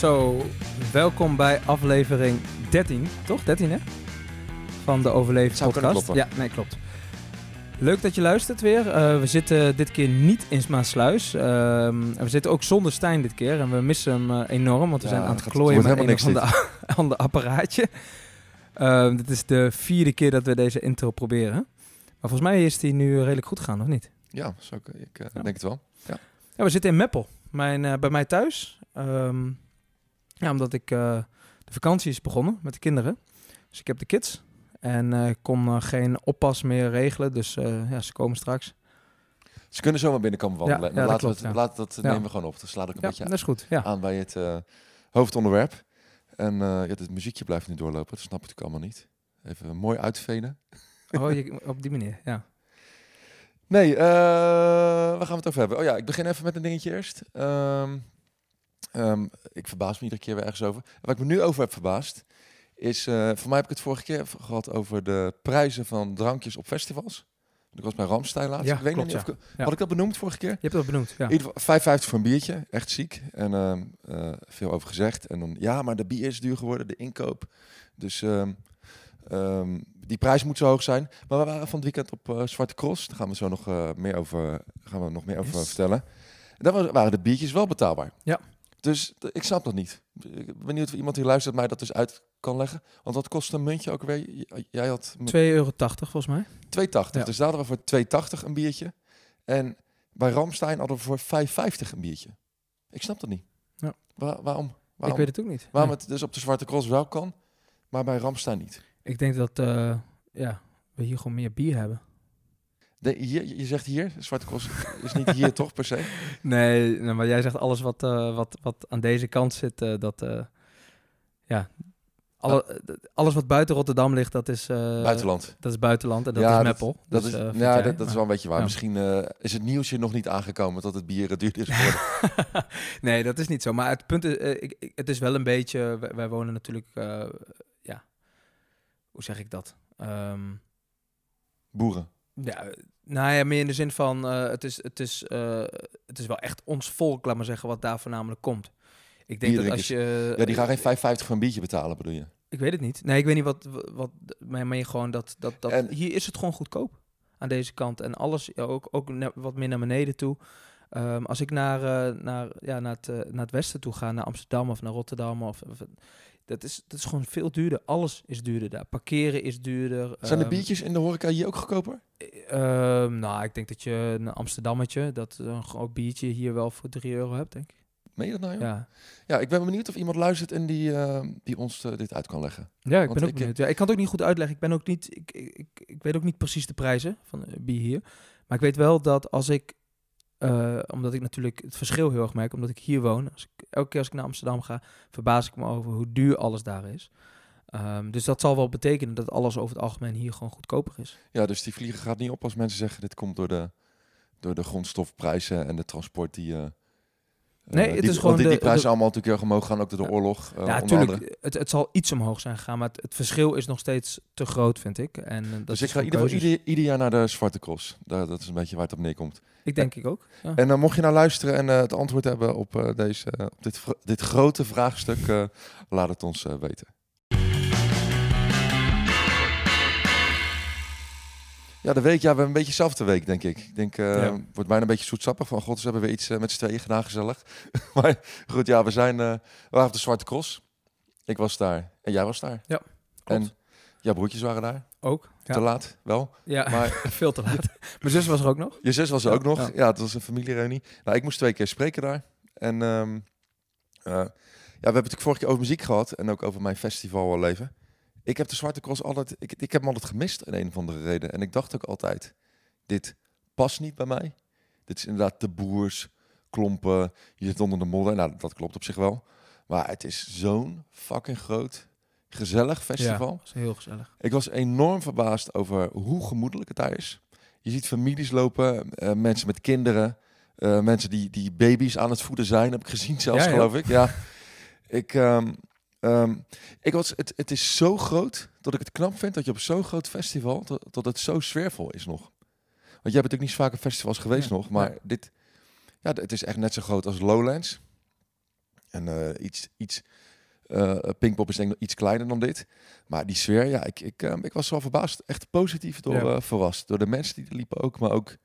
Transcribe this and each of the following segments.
Zo, welkom bij aflevering 13, toch? 13 hè? Van de Overleven Zou podcast. Ja, nee, klopt. Leuk dat je luistert weer. Eh, we zitten dit keer niet in Maasluis. Ehm en we zitten ook zonder Stijn dit keer. En we missen hem eh, enorm, want we Ja, zijn aan het klooien met een of helemaal ander, ander apparaatje. Ehm, dit is de vierde keer dat we deze intro proberen. Maar volgens mij is die nu redelijk goed gegaan, of niet? Ja, zo, ik, eh, Ja. denk het wel. Ja, we zitten in Meppel, mijn, bij mij thuis. Ehm, ja, omdat ik eh, de vakantie is begonnen met de kinderen. Dus ik heb de kids. En eh, ik kon eh, geen oppas meer regelen, dus ja, ze komen straks. Ze kunnen zomaar binnenkomen wandelen. Ja, En ja, dat laten we het, ja. laten dat nemen we gewoon op. Dan slaat ik een Ja, beetje dat is goed. Ja. aan bij het hoofdonderwerp. En ja, het muziekje blijft nu doorlopen. Dat snap ik natuurlijk allemaal niet. Even mooi uitvenen. Oh, je, op die manier, ja. Nee, eh, waar gaan we het over hebben? Oh ja, ik begin even met een dingetje eerst. Ehm, ehm, ik verbaas me iedere keer weer ergens over. Waar ik me nu over heb verbaasd, is... eh, voor mij heb ik het vorige keer gehad over de prijzen van drankjes op festivals. Ik was bij Ramstein laatst. Ja, ik weet klopt, niet of ik, Ja. Had ik dat benoemd vorige keer? Je hebt dat benoemd, ja. In ieder geval 5,50 voor een biertje. Echt ziek. En ehm, eh, veel over gezegd. En dan, ja, maar de bier is duur geworden, de inkoop. Dus ehm, die prijs moet zo hoog zijn. Maar we waren van het weekend op eh, Zwarte Cross. Daar gaan we zo nog, meer, over, gaan we nog meer over Yes. vertellen. En daar wa- waren de biertjes wel betaalbaar. Ja. Dus ik snap dat niet. Ik ben benieuwd of iemand die luistert mij dat dus uit kan leggen. Want wat kost een muntje ook weer? Jij had 2,80 euro volgens mij. 2,80. Ja. Dus daar hadden we voor 2,80 een biertje. En bij Ramstein hadden we voor 5,50 een biertje. Ik snap dat niet. Ja. Wa- waarom? Ik Waarom, weet het ook niet. waarom Nee. het dus op de Zwarte Cross wel kan, maar bij Ramstein niet? Ik denk dat eh, ja, we hier gewoon meer bier hebben. De, hier, je zegt hier, Zwarte Cross is niet hier toch per se? Nee, nee, maar jij zegt alles wat, eh, wat, wat aan deze kant zit, eh, dat eh, ja, alle, eh, alles wat buiten Rotterdam ligt, dat is, Buitenland. dat is buitenland en dat Ja, is Meppel. Dat Dus, is, ja, jij, dat, dat is wel een beetje waar. ja. Misschien is het nieuwsje nog niet aangekomen dat het bier duurder is geworden. nee, dat is niet zo. Maar het punt is, ik, ik- het is wel een beetje, wij, wij wonen natuurlijk, ja, hoe zeg ik dat? Ehm, Boeren. Ja, eh, nou ja, meer in de zin van, eh, het, is, het, is, eh, het is wel echt ons volk, laat maar zeggen, wat daar voornamelijk komt. Ik denk dat als je... Ja, die gaan geen 5,50 voor een biertje betalen, bedoel je? Ik weet het niet. Nee, ik weet niet wat, wat maar je gewoon dat, dat, dat En- hier is het gewoon goedkoop aan deze kant. En alles, ook, ook wat meer naar beneden toe. Ehm, als ik naar, eh, naar, ja, naar, het, eh, naar het westen toe ga, naar Amsterdam of naar Rotterdam, of, of- dat, is, dat is gewoon veel duurder. Alles is duurder daar. Parkeren is duurder. Zijn de Ehm, biertjes in de horeca hier ook goedkoper? Ehm, nou, ik denk dat je een Amsterdammetje, dat een groot biertje hier wel voor 3 euro hebt, denk ik. Meen je dat nou, joh? Ja. Ja, ik ben benieuwd of iemand luistert en die, eh, die ons eh, dit uit kan leggen. ja ik Want ben ook ik- benieuwd. Ja, ik kan het ook niet goed uitleggen. Ik ben ook niet, ik, ik, ik, ik weet ook niet precies de prijzen van eh, bier hier. Maar ik weet wel dat als ik, eh, omdat ik natuurlijk het verschil heel erg merk, omdat ik hier woon, als ik, elke keer als ik naar Amsterdam ga, verbaas ik me over hoe duur alles daar is. Ehm, dus dat zal wel betekenen dat alles over het algemeen hier gewoon goedkoper is. Ja, dus die vliegen gaat niet op als mensen zeggen dit komt door de, door de grondstofprijzen en de transport die... eh, Nee, eh, het die, is gewoon die, de- die prijzen de- allemaal natuurlijk heel omhoog gaan, ook door de oorlog. eh, ja, natuurlijk. Het, het zal iets omhoog zijn gegaan, maar het, het verschil is nog steeds te groot, vind ik. En, eh, dat Dus ik ga ieder jaar naar de Zwarte Cross. Daar, dat is een beetje waar het op neerkomt. Ik denk ik ook. Ja. En dan mocht je nou luisteren en het antwoord hebben op, deze, op dit, dit grote vraagstuk, laat het ons weten. Ja, de week, ja, we hebben een beetje dezelfde week, denk ik. Ik denk, Ja. wordt bijna een beetje zoetsappig. Van god, ze hebben weer iets eh, met z'n tweeën gedaan, gezellig. maar goed, ja, we zijn, eh, we waren op de Zwarte Cross. Ik was daar en jij was daar. Klopt. En jouw broertjes waren daar. ook. Ja, Te laat, wel. ja Maar veel te laat. Mijn zus was er ook nog. Je zus was er Ja, ook nog. ja. Ja. het was een familiereunie. Nou, ik moest twee keer spreken daar. En ehm, eh, ja, we hebben het vorige keer over muziek gehad en ook over mijn festivalleven. Ik heb de Zwarte Cross altijd, ik, ik heb hem altijd gemist in een of andere reden. En ik dacht ook altijd, dit past niet bij mij. Dit is inderdaad de boers, klompen, je zit onder de modder. Nou, dat klopt op zich wel. Maar het is zo'n fucking groot, gezellig festival. Ja, was heel gezellig. Ik was enorm verbaasd over hoe gemoedelijk het daar is. Je ziet families lopen, eh, mensen met kinderen, eh, mensen die, die baby's aan het voeden zijn, heb ik gezien zelfs, Ja, geloof ik. Ja. Ik, ehm, ehm, ik was, het, het is zo groot dat ik het knap vind dat je op zo'n groot festival, dat, dat het zo sfeervol is nog. Want jij bent natuurlijk niet zo vaak op festivals geweest Ja, nog, maar ja. dit, ja, het is echt net zo groot als Lowlands. En eh, iets, iets eh Pinkpop is denk ik iets kleiner dan dit. Maar die sfeer, ja, ik, ik, eh, ik was wel verbaasd. Echt positief door Ja. eh, verrast. Door de mensen die er liepen ook. Maar ook,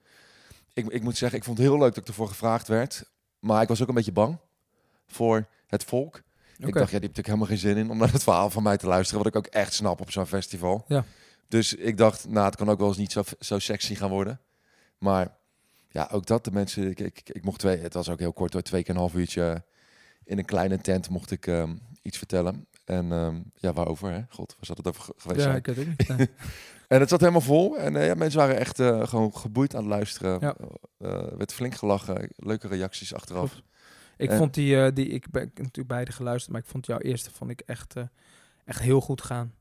ik, ik moet zeggen, ik vond het heel leuk dat ik ervoor gevraagd werd. Maar ik was ook een beetje bang voor het volk. Ik dacht, ja, die heeft natuurlijk helemaal geen zin in om naar het verhaal van mij te luisteren. Wat ik ook echt snap op zo'n festival. Ja. Dus ik dacht, nou, het kan ook wel eens niet zo, zo sexy gaan worden. Maar ja, ook dat, de mensen, ik, ik, ik mocht twee, het was ook heel kort hoor, twee keer een half uurtje in een kleine tent mocht ik ehm, iets vertellen. En ehm, ja, waarover, hè? God, waar zat het over ge- geweest Ja, zijn? ik weet het niet. Nee. En het zat helemaal vol. En eh, ja, mensen waren echt eh, gewoon geboeid aan het luisteren. Ja. Eh, er werd flink gelachen. Leuke reacties achteraf. Ik En- vond die, eh, die ik ben natuurlijk beide geluisterd, maar ik vond jouw eerste vond ik echt, eh, echt heel goed gaan.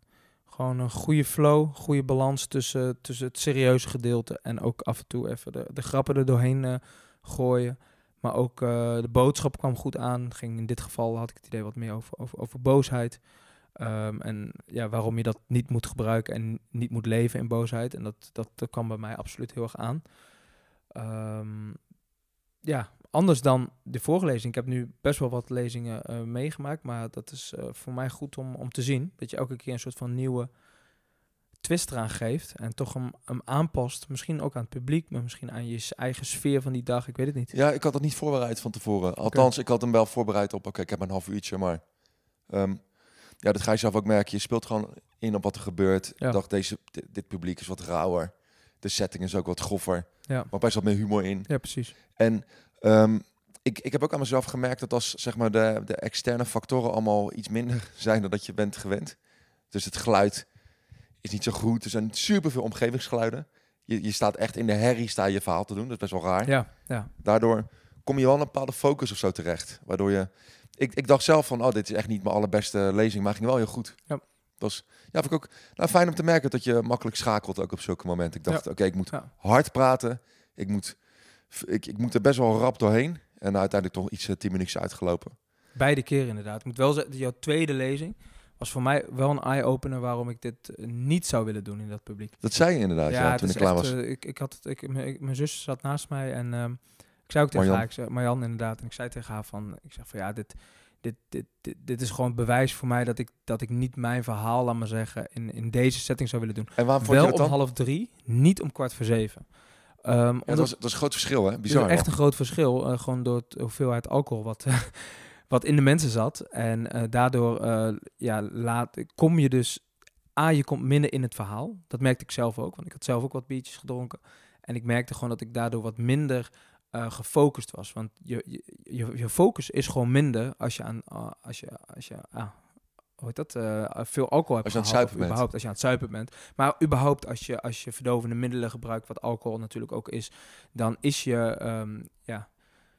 Gewoon een goede flow, goede balans tussen, tussen het serieuze gedeelte en ook af en toe even de, de grappen er doorheen eh, gooien. Maar ook eh, de boodschap kwam goed aan. Ging in dit geval had ik het idee wat meer over, over, over boosheid. Ehm, en ja, waarom je dat niet moet gebruiken en niet moet leven in boosheid. En dat, dat, dat kwam bij mij absoluut heel erg aan. Ehm, ja, anders dan de vorige lezing. Ik heb nu best wel wat lezingen eh, meegemaakt, maar dat is eh, voor mij goed om, om te zien. Dat je elke keer een soort van nieuwe twist eraan geeft en toch hem, hem aanpast. Misschien ook aan het publiek, maar misschien aan je eigen sfeer van die dag. Ik weet het niet. Ja, ik had het niet voorbereid van tevoren. Althans, ik had hem wel voorbereid op, oké, ik heb een half uurtje, maar... ehm, ja, dat ga je zelf ook merken. Je speelt gewoon in op wat er gebeurt. Ja. Ik dacht, deze, dit, dit publiek is wat rauwer. De setting is ook wat groffer. Ja. Maar best wat meer humor in. Ja, precies. En ehm, ik, ik heb ook aan mezelf gemerkt dat als zeg maar, de, de externe factoren allemaal iets minder zijn dan dat je bent gewend. Dus het geluid is niet zo goed. Er zijn superveel omgevingsgeluiden. Je, je staat echt in de herrie, sta je verhaal te doen. Dat is best wel raar. Ja, ja. Daardoor kom je wel een bepaalde focus of zo terecht. Waardoor je... Ik, ik dacht zelf van, oh, dit is echt niet mijn allerbeste lezing, maar ging wel heel goed. Ja. Dat was, ja, vond ik ook nou, fijn om te merken dat je makkelijk schakelt ook op zulke momenten. Ik dacht, oké, ik moet Ja. hard praten. Ik moet, ik, ik moet er best wel rap doorheen. En uiteindelijk toch iets eh, tien minuutjes uitgelopen. Beide keren inderdaad. Ik moet wel zeggen, jouw tweede lezing was voor mij wel een eye-opener waarom ik dit eh, niet zou willen doen in dat publiek. Dat zei je inderdaad, ja, toen ik klaar echt, was. eh, ik, ik had het, ik, mijn- zus zat naast mij en ehm, ik zei ook tegen Marjan. haar, ik zei, Marjan inderdaad, en ik zei tegen haar van, ik zeg van ja, dit, dit, dit, dit, dit is gewoon bewijs voor mij dat ik, dat ik niet mijn verhaal, laat maar zeggen, in, in deze setting zou willen doen. en waarom vond Wel je om dat dan? half drie, niet om kwart voor zeven. Ja, omdat- dat, was, dat is een groot verschil, hè? Bizar. is echt een groot verschil, eh, gewoon door de hoeveelheid alcohol wat, wat in de mensen zat. En eh, daardoor eh, ja, laat, kom je dus, A, je komt minder in het verhaal. Dat merkte ik zelf ook, want ik had zelf ook wat biertjes gedronken. En ik merkte gewoon dat ik daardoor wat minder gefocust was. Want je, je, je, focus is gewoon minder als je aan, als je, als je, ah, hoe heet dat, eh, veel alcohol hebt Als je aan het zuipen bent. überhaupt als je aan het zuipen bent. Maar überhaupt als je, als je verdovende middelen gebruikt, wat alcohol natuurlijk ook is, dan is je, ehm, ja,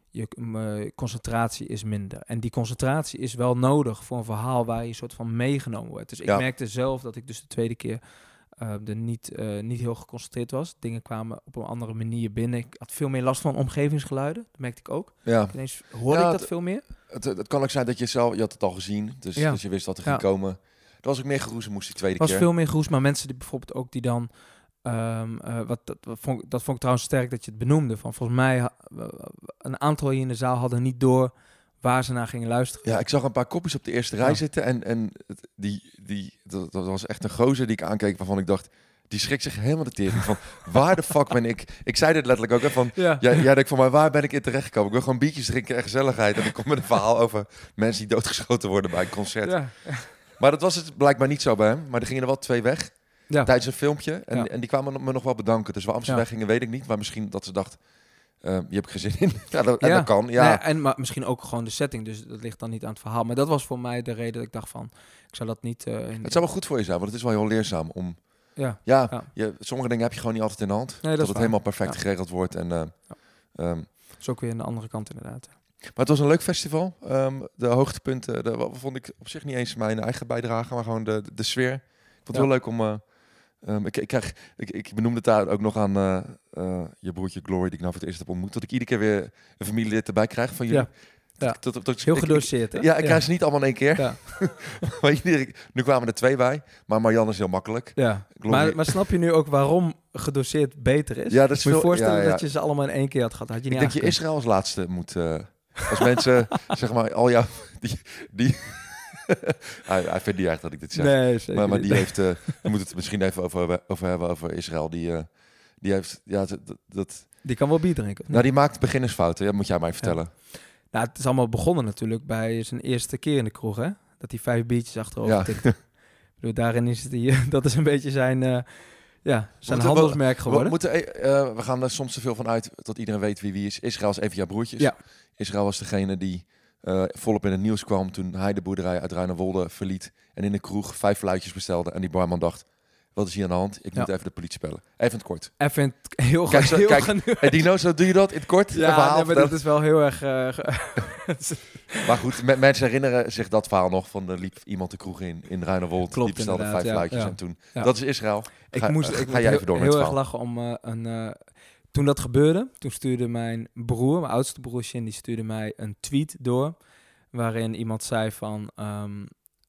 je eh, concentratie is minder. En die concentratie is wel nodig voor een verhaal waar je soort van meegenomen wordt. Dus ik Ja. merkte zelf dat ik dus de tweede keer eh, er niet, eh, niet heel geconcentreerd was. Dingen kwamen op een andere manier binnen. Ik had veel meer last van omgevingsgeluiden. Dat merkte ik ook. Ja, Ineens hoorde Ja, ik dat het- veel meer. het, het kan ook zijn dat je zelf... Je had het al gezien, dus, Ja. dus je wist dat er ging komen. Er was ook meer geroezen moest die tweede was keer. veel meer groes, maar mensen die bijvoorbeeld ook die dan... ehm, eh, wat, dat, wat vond, ik- dat vond ik trouwens sterk dat je het benoemde. Van volgens mij, een aantal hier in de zaal hadden niet door waar ze naar gingen luisteren. Ja, ik zag een paar kopjes op de eerste rij Ja. zitten. En, en die, die, dat, dat was echt een gozer die ik aankeek waarvan ik dacht... Die schrikt zich helemaal de tering van... waar de fuck ben ik? Ik zei dit letterlijk ook. Hè, van, Ja. jij, jij denkt van, maar waar ben ik in terechtgekomen? Ik wil gewoon biertjes drinken en gezelligheid. En ik kom met een verhaal over mensen die doodgeschoten worden bij een concert. Ja. Maar dat was het blijkbaar niet zo bij hem. Maar er gingen er wel twee weg Ja. tijdens een filmpje. En, en die kwamen me nog wel bedanken. Dus waarom ze Ja. weggingen, weet ik niet. Maar misschien dat ze dacht... eh, hier heb ik geen zin in. ja, dat, en Ja. dat kan, ja. Nee, en maar misschien ook gewoon de setting. Dus dat ligt dan niet aan het verhaal. Maar dat was voor mij de reden dat ik dacht van... Ik zou dat niet... eh, in, Het zou wel goed voor je zijn, want het is wel heel leerzaam om... ja. Ja, Ja. Je, sommige dingen heb je gewoon niet altijd in de hand. dat het waar. helemaal perfect geregeld wordt. En, eh, ehm, Dat is ook weer aan de andere kant inderdaad. maar het was een leuk festival. Ehm, de hoogtepunten de, vond ik op zich niet eens mijn eigen bijdrage, maar gewoon de, de, sfeer. Ik vond het heel leuk om... eh, ehm, ik, ik, krijg, ik, ik benoemde het daar ook nog aan eh, eh, je broertje Glory, die ik nou voor het eerst heb ontmoet. Dat ik iedere keer weer een familielid erbij krijg van jullie. Ja. Ja. Dat- dat- Heel ik- ik- gedoseerd? Ja, ik krijg ze niet allemaal in één keer. Ja. nu kwamen er twee bij. Maar Marianne is heel makkelijk. Ja. Maar, maar snap je nu ook waarom gedoseerd beter is? Ja, dat is Moet je veel- voorstellen dat je ze allemaal in één keer had gehad. Had je Ik niet denk je. Israël als laatste moet, eh, Als mensen, zeg maar, al jouw... Die, die hij, hij vindt niet echt dat ik dit zeg. Nee, zeker maar, maar niet. die heeft... eh we moeten het misschien even over, over hebben, over Israël. Die, eh, die heeft... Ja, dat, dat, Die kan wel bier drinken. nou, die maakt beginnersfouten. Ja, moet jij mij vertellen. Nou, het is allemaal begonnen natuurlijk bij zijn eerste keer in de kroeg, hè? Dat hij vijf biertjes achterover Ja. tikte. Ik bedoel, daarin is het, die, dat is een beetje zijn, eh, ja, zijn Moeten we- handelsmerk We, geworden. moeten, eh, eh, we gaan er soms te veel van uit dat iedereen weet wie wie is. Israël is even jouw broertjes. Ja. Israël was degene die eh, volop in het nieuws kwam toen hij de boerderij uit Ruinerwolde verliet en in de kroeg vijf fluitjes bestelde. En die barman dacht, wat is hier aan de hand? Ik Ja. moet even de politie bellen. Even in het kort. Even in het heel, Kijk, zo- heel kijk, Hey Dino, zo doe je dat in het kort? Ja, verhaal nee, maar dat is wel heel erg... eh, Maar goed, me- mensen herinneren zich dat verhaal nog van er liep iemand de kroeg in in Ruinerwold. Klopt, die bestelde vijf ja, fluitjes en toen. Dat is Israël. ik Ga- moest, ga ik jij moet even heel, door met heel erg lachen om eh, een... toen dat gebeurde, toen stuurde mijn broer, mijn oudste broertje, die stuurde mij een tweet door. Waarin iemand zei van... ehm,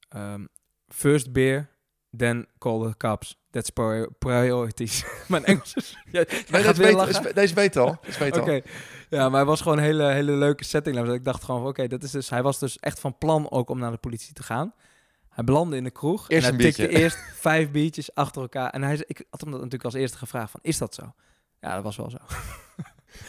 ehm, first beer, then call the cops. That's pri- priorities. mijn Engels is... Jij Nee, lachen? is- deze weet al. Oké. Ja, maar hij was gewoon een hele, hele leuke setting. Dus ik dacht gewoon van, oké, dat is dus... Hij was dus echt van plan ook om naar de politie te gaan. Hij belandde in de kroeg. Eerst en hij tikte eerst vijf biertjes achter elkaar. En hij, ik had hem dat natuurlijk als eerste gevraagd van, is dat zo? Ja, dat was wel zo.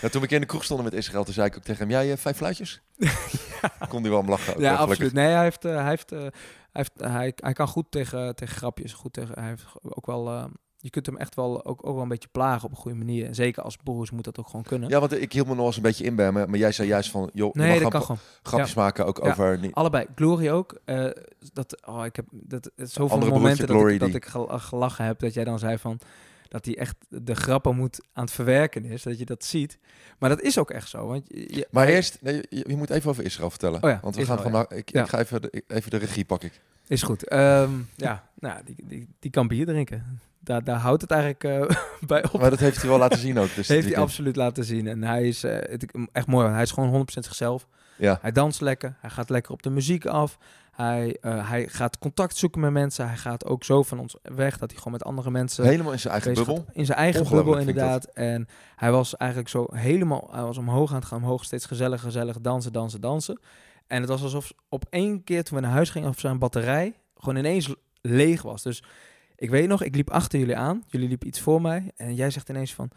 Ja, toen we in de kroeg stonden met Israël, toen zei ik ook tegen hem, jij eh, vijf fluitjes? Kon hij wel om lachen. ook ja, gelukkig. absoluut. Nee, hij, heeft, eh, hij, heeft, eh, hij, heeft, hij, hij kan goed tegen, tegen grapjes. Goed tegen, hij heeft ook wel... je kunt hem echt wel ook, ook wel een beetje plagen op een goede manier. En zeker als broers moet dat ook gewoon kunnen. Ja, want ik hield me nog eens een beetje in bij me. Maar jij zei juist van, joh, nee, mag dat kan gewoon grapjes maken ook Ja. over... Niet, Allebei. Glory ook. dat, oh, ik heb dat, zoveel Andere momenten broertje dat, ik, dat ik gel- gelachen heb. Dat jij dan zei van dat hij echt de grappen moet aan het verwerken is. Dat je dat ziet. Maar dat is ook echt zo. Want je, maar eerst, nee, je, je moet even over Israël vertellen. Oh ja, want we Israël, gaan vandaag... Ik, Ja. ik ga even de, even de regie pak ik. Is goed. Ehm, ja, nou, die, die, die kan bier drinken. Daar, daar houdt het eigenlijk eh, bij op. Maar dat heeft hij wel laten zien ook. Dus heeft hij absoluut laten zien. En hij is eh, het, echt mooi. Hij is gewoon 100% zichzelf. Ja. Hij danst lekker. Hij gaat lekker op de muziek af. Hij, eh, hij gaat contact zoeken met mensen. Hij gaat ook zo van ons weg dat hij gewoon met andere mensen Helemaal in zijn eigen bubbel. gaat. In zijn eigen bubbel inderdaad. En hij was eigenlijk zo helemaal, hij was omhoog aan het gaan, omhoog, steeds gezellig, gezellig, dansen, dansen, dansen. En het was alsof op één keer toen we naar huis gingen, of zijn batterij gewoon ineens leeg was. Dus ik weet nog, ik liep achter jullie aan, jullie liepen iets voor mij en jij zegt ineens van,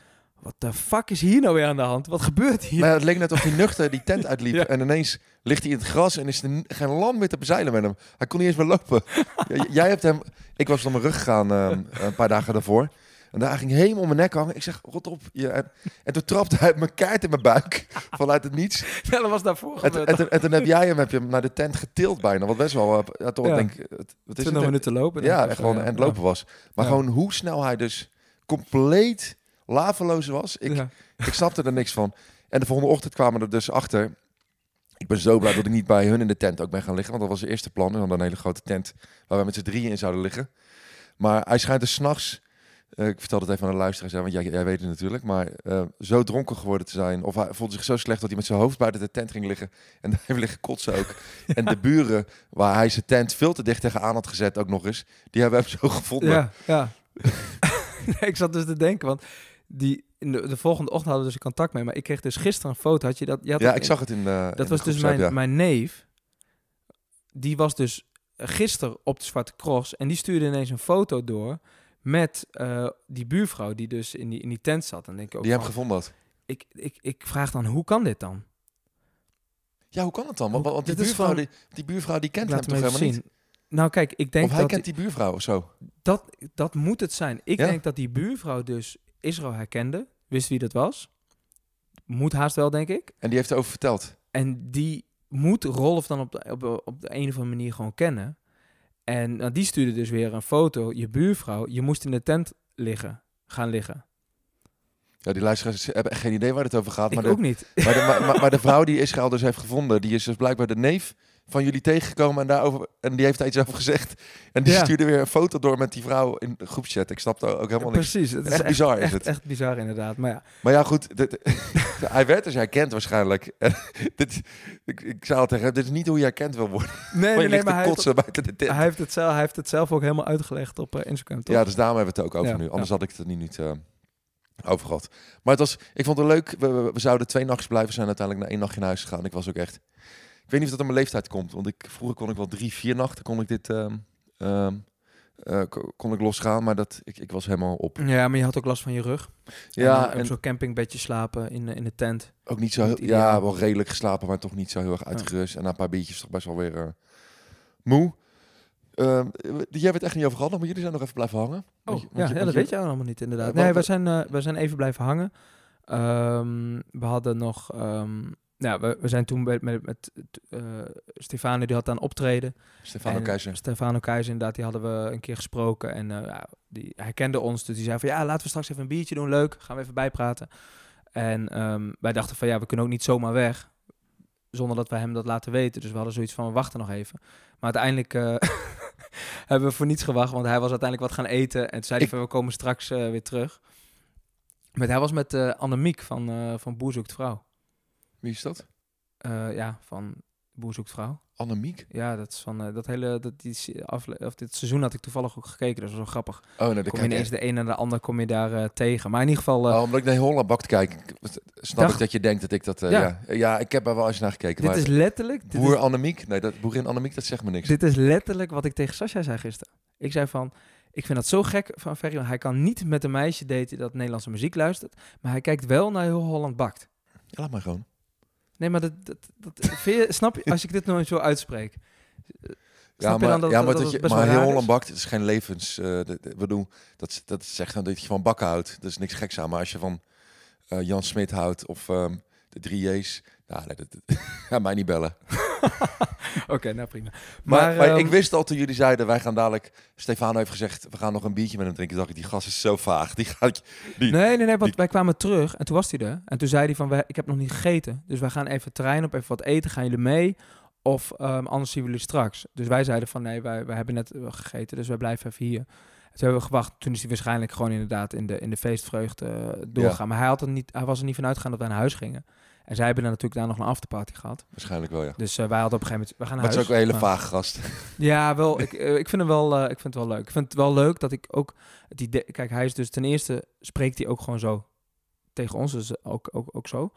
wat de fuck is hier nou weer aan de hand? Wat gebeurt hier? Maar het leek net of hij nuchter die tent uitliep. Ja. En ineens ligt hij in het gras en is er geen land meer te bezeilen met hem. Hij kon niet eens meer lopen. Jij hebt hem... Ik was op mijn rug gegaan ehm, een paar dagen daarvoor. En daar ging helemaal om mijn nek hangen. Ik zeg, rot op. Je. En, en toen trapte hij mijn kaart in mijn buik. Vanuit het niets. Ja, dat was daarvoor En, en, toen- en toen heb jij hem, heb je hem naar de tent getild bijna. Wat best wel... eh, Ja, toch, Ja. denk ik... het- Wat is 20 het? minuten lopen. Ja, echt gewoon aan het lopen was. Maar gewoon hoe snel hij dus compleet laveloos was. Ik, Ja. ik snapte er niks van. En de volgende ochtend kwamen er dus achter. Ik ben zo blij dat ik niet bij hun in de tent ook ben gaan liggen. Want dat was het eerste plan. We hadden een hele grote tent waar we met z'n drieën in zouden liggen. Maar hij schijnt dus s'nachts... eh ik vertel het even aan de luisteraars, want jij, jij weet het natuurlijk. Maar eh, zo dronken geworden te zijn. Of hij voelde zich zo slecht dat hij met zijn hoofd buiten de tent ging liggen. En daar heeft liggen kotsen ook. en de buren waar hij zijn tent veel te dicht tegenaan had gezet ook nog eens. Die hebben hem zo gevonden. Ja, ja. Nee, ik zat dus te denken, want die, in de, de volgende ochtend hadden we dus contact mee. Maar ik kreeg dus gisteren een foto. Had je dat? Je had Ja, ik in- zag het in de in Dat de was dus mijn, ja. mijn neef. Die was dus gisteren op de Zwarte Cross. En die stuurde ineens een foto door met eh, die buurvrouw die dus in die, in die tent zat. En denk ik ook Die van, gevonden had. ik, ik, ik vraag dan, hoe kan dit dan? Ja, hoe kan het dan? Want, want die, buurvrouw, gewoon- die, die buurvrouw die kent hem laat toch helemaal zien. Nou kijk, ik niet? denk Of hij dat kent die buurvrouw of zo. dat, dat moet het zijn. Ik Ja? denk dat die buurvrouw dus Israël herkende. Wist wie dat was. Moet haast wel, denk ik. En die heeft erover verteld. En die moet Rolf dan op de, op, op de een of andere manier gewoon kennen. En nou, die stuurde dus weer een foto. Je buurvrouw, je moest in de tent liggen, gaan liggen. Ja, die luisteraars hebben echt geen idee waar het over gaat. Ik Maar de, ook niet. maar, de, maar, maar- maar de vrouw die Israël dus heeft gevonden, die is dus blijkbaar de neef van jullie tegengekomen en, daarover, en die heeft daar iets over gezegd. En die Ja. stuurde weer een foto door met die vrouw in de groepchat. Ik snapte ook helemaal niks. Precies. Het is Echt bizar is echt, het. Echt bizar inderdaad. Maar ja, Maar ja, goed. dit- hij werd dus herkend waarschijnlijk. Dit, ik, ik zei al tegen hem, dit is niet hoe je herkend wil worden. nee, Maar nee, je nee, ligt maar te hij heeft, tent. hij, heeft het zelf, hij heeft het zelf ook helemaal uitgelegd op eh, Instagram, toch? Ja, dus daarom hebben we het ook over Ja, nu. Anders ja. had ik het er niet... niet eh, over gehad. Maar het was, ik vond het leuk. We, we, we zouden twee nachtjes blijven. Zijn uiteindelijk na één nachtje naar huis gegaan. Ik was ook echt... Ik weet niet of dat aan mijn leeftijd komt. Want ik, vroeger kon ik wel drie, vier nachten kon ik dit... ehm, ehm, eh, ko- kon ik losgaan, maar dat, ik, ik was helemaal op. Ja, maar je had ook last van je rug. Ja, en, en zo'n campingbedje slapen in, de- in de tent. ook niet zo heel, niet ideaal. ja, wel redelijk geslapen, maar toch niet zo heel erg uitgerust. En na een paar biertjes toch best wel weer eh, moe. Ehm, jij het echt niet over gehad, maar jullie zijn nog even blijven hangen. Oh, Want je- ja, want je- ja, dat weet je allemaal niet inderdaad. Eh, nee, we zijn, eh, we zijn even blijven hangen. We hadden nog... ehm, ja, we, we zijn toen met, met, met eh, Stefano, die had aan optreden. Stefano Keizer. Stefano Keizer, inderdaad, die hadden we een keer gesproken. En ja, die, hij kende ons, dus die zei van... Ja, laten we straks even een biertje doen, leuk. Gaan we even bijpraten. En ehm, wij dachten van, ja, we kunnen ook niet zomaar weg. Zonder dat we hem dat laten weten. Dus we hadden zoiets van, we wachten nog even. Maar uiteindelijk eh, hebben we voor niets gewacht. Want hij was uiteindelijk wat gaan eten. En toen zei hij van, we komen straks weer terug. Met, hij was met Annemiek van, van Boer Zoekt Vrouw. Wie is dat? Eh, ja, van Boer Zoekt Vrouw. Annemiek? Ja, dat is van eh, dat hele dat die afle- of dit seizoen had ik toevallig ook gekeken. Dat was wel grappig. Oh nee, dat Kom je ineens de een en de ander kom je daar eh, tegen. Maar in ieder geval, Oh, omdat ik naar Holland bakt kijk, snap Dag. ik dat je denkt dat ik dat... Ja. ja. Ja. ik heb er wel eens naar gekeken. dit maar is letterlijk. Dit boer is, Annemiek? Nee, dat, boerin Annemiek, dat zegt me niks. dit is letterlijk wat ik tegen Sascha zei gisteren. Ik zei van. Ik vind dat zo gek van Ferry. Hij kan niet met een meisje daten dat Nederlandse muziek luistert. Maar hij kijkt wel naar heel Holland Bakt. Ja, laat maar gewoon. Nee, maar dat, dat, dat je- snap je als ik dit nou zo uitspreek? Ja, maar, dan dat- ja, maar, dat dat het je, maar heel Holland bakt, het is geen levens... eh de, de- bedoel, dat, dat zegt gewoon dat je van bakken houdt. Dat is niks geks aan. Maar als je van eh, Jan Smit houdt of ehm, de drie J's... Nee, dat, dat- ga mij niet bellen. Oké, nou prima. Maar, maar ehm, ik wist al toen jullie zeiden, wij gaan dadelijk... Stefano heeft gezegd, we gaan nog een biertje met hem drinken. Dacht ik, die gast is zo vaag. Die gaat... Die, Nee, nee, nee, want die- wij kwamen terug en toen was hij er. En toen zei hij van, "Wij- ik heb nog niet gegeten. Dus wij gaan even het terrein op, even wat eten. Gaan jullie mee? Of ehm, anders zien we jullie straks. Dus wij zeiden van, nee, wij, wij hebben net eh, gegeten, dus wij blijven even hier. En toen hebben we gewacht. Toen is hij waarschijnlijk gewoon inderdaad in de, in de feestvreugde eh, doorgaan. Maar hij, had er niet, hij was er niet van uitgegaan dat wij naar huis gingen. En zij hebben dan natuurlijk daar nog een afterparty gehad. Waarschijnlijk wel, ja. Dus eh, wij hadden op een gegeven moment, we gaan naar Maar het is ook een hele Maar- vage gast. ja, wel. Ik, eh, ik vind hem wel. eh, ik vind het wel leuk. Ik vind het wel leuk dat ik ook het idee. Kijk, hij is dus ten eerste spreekt hij ook gewoon zo tegen ons, dus ook ook, ook zo.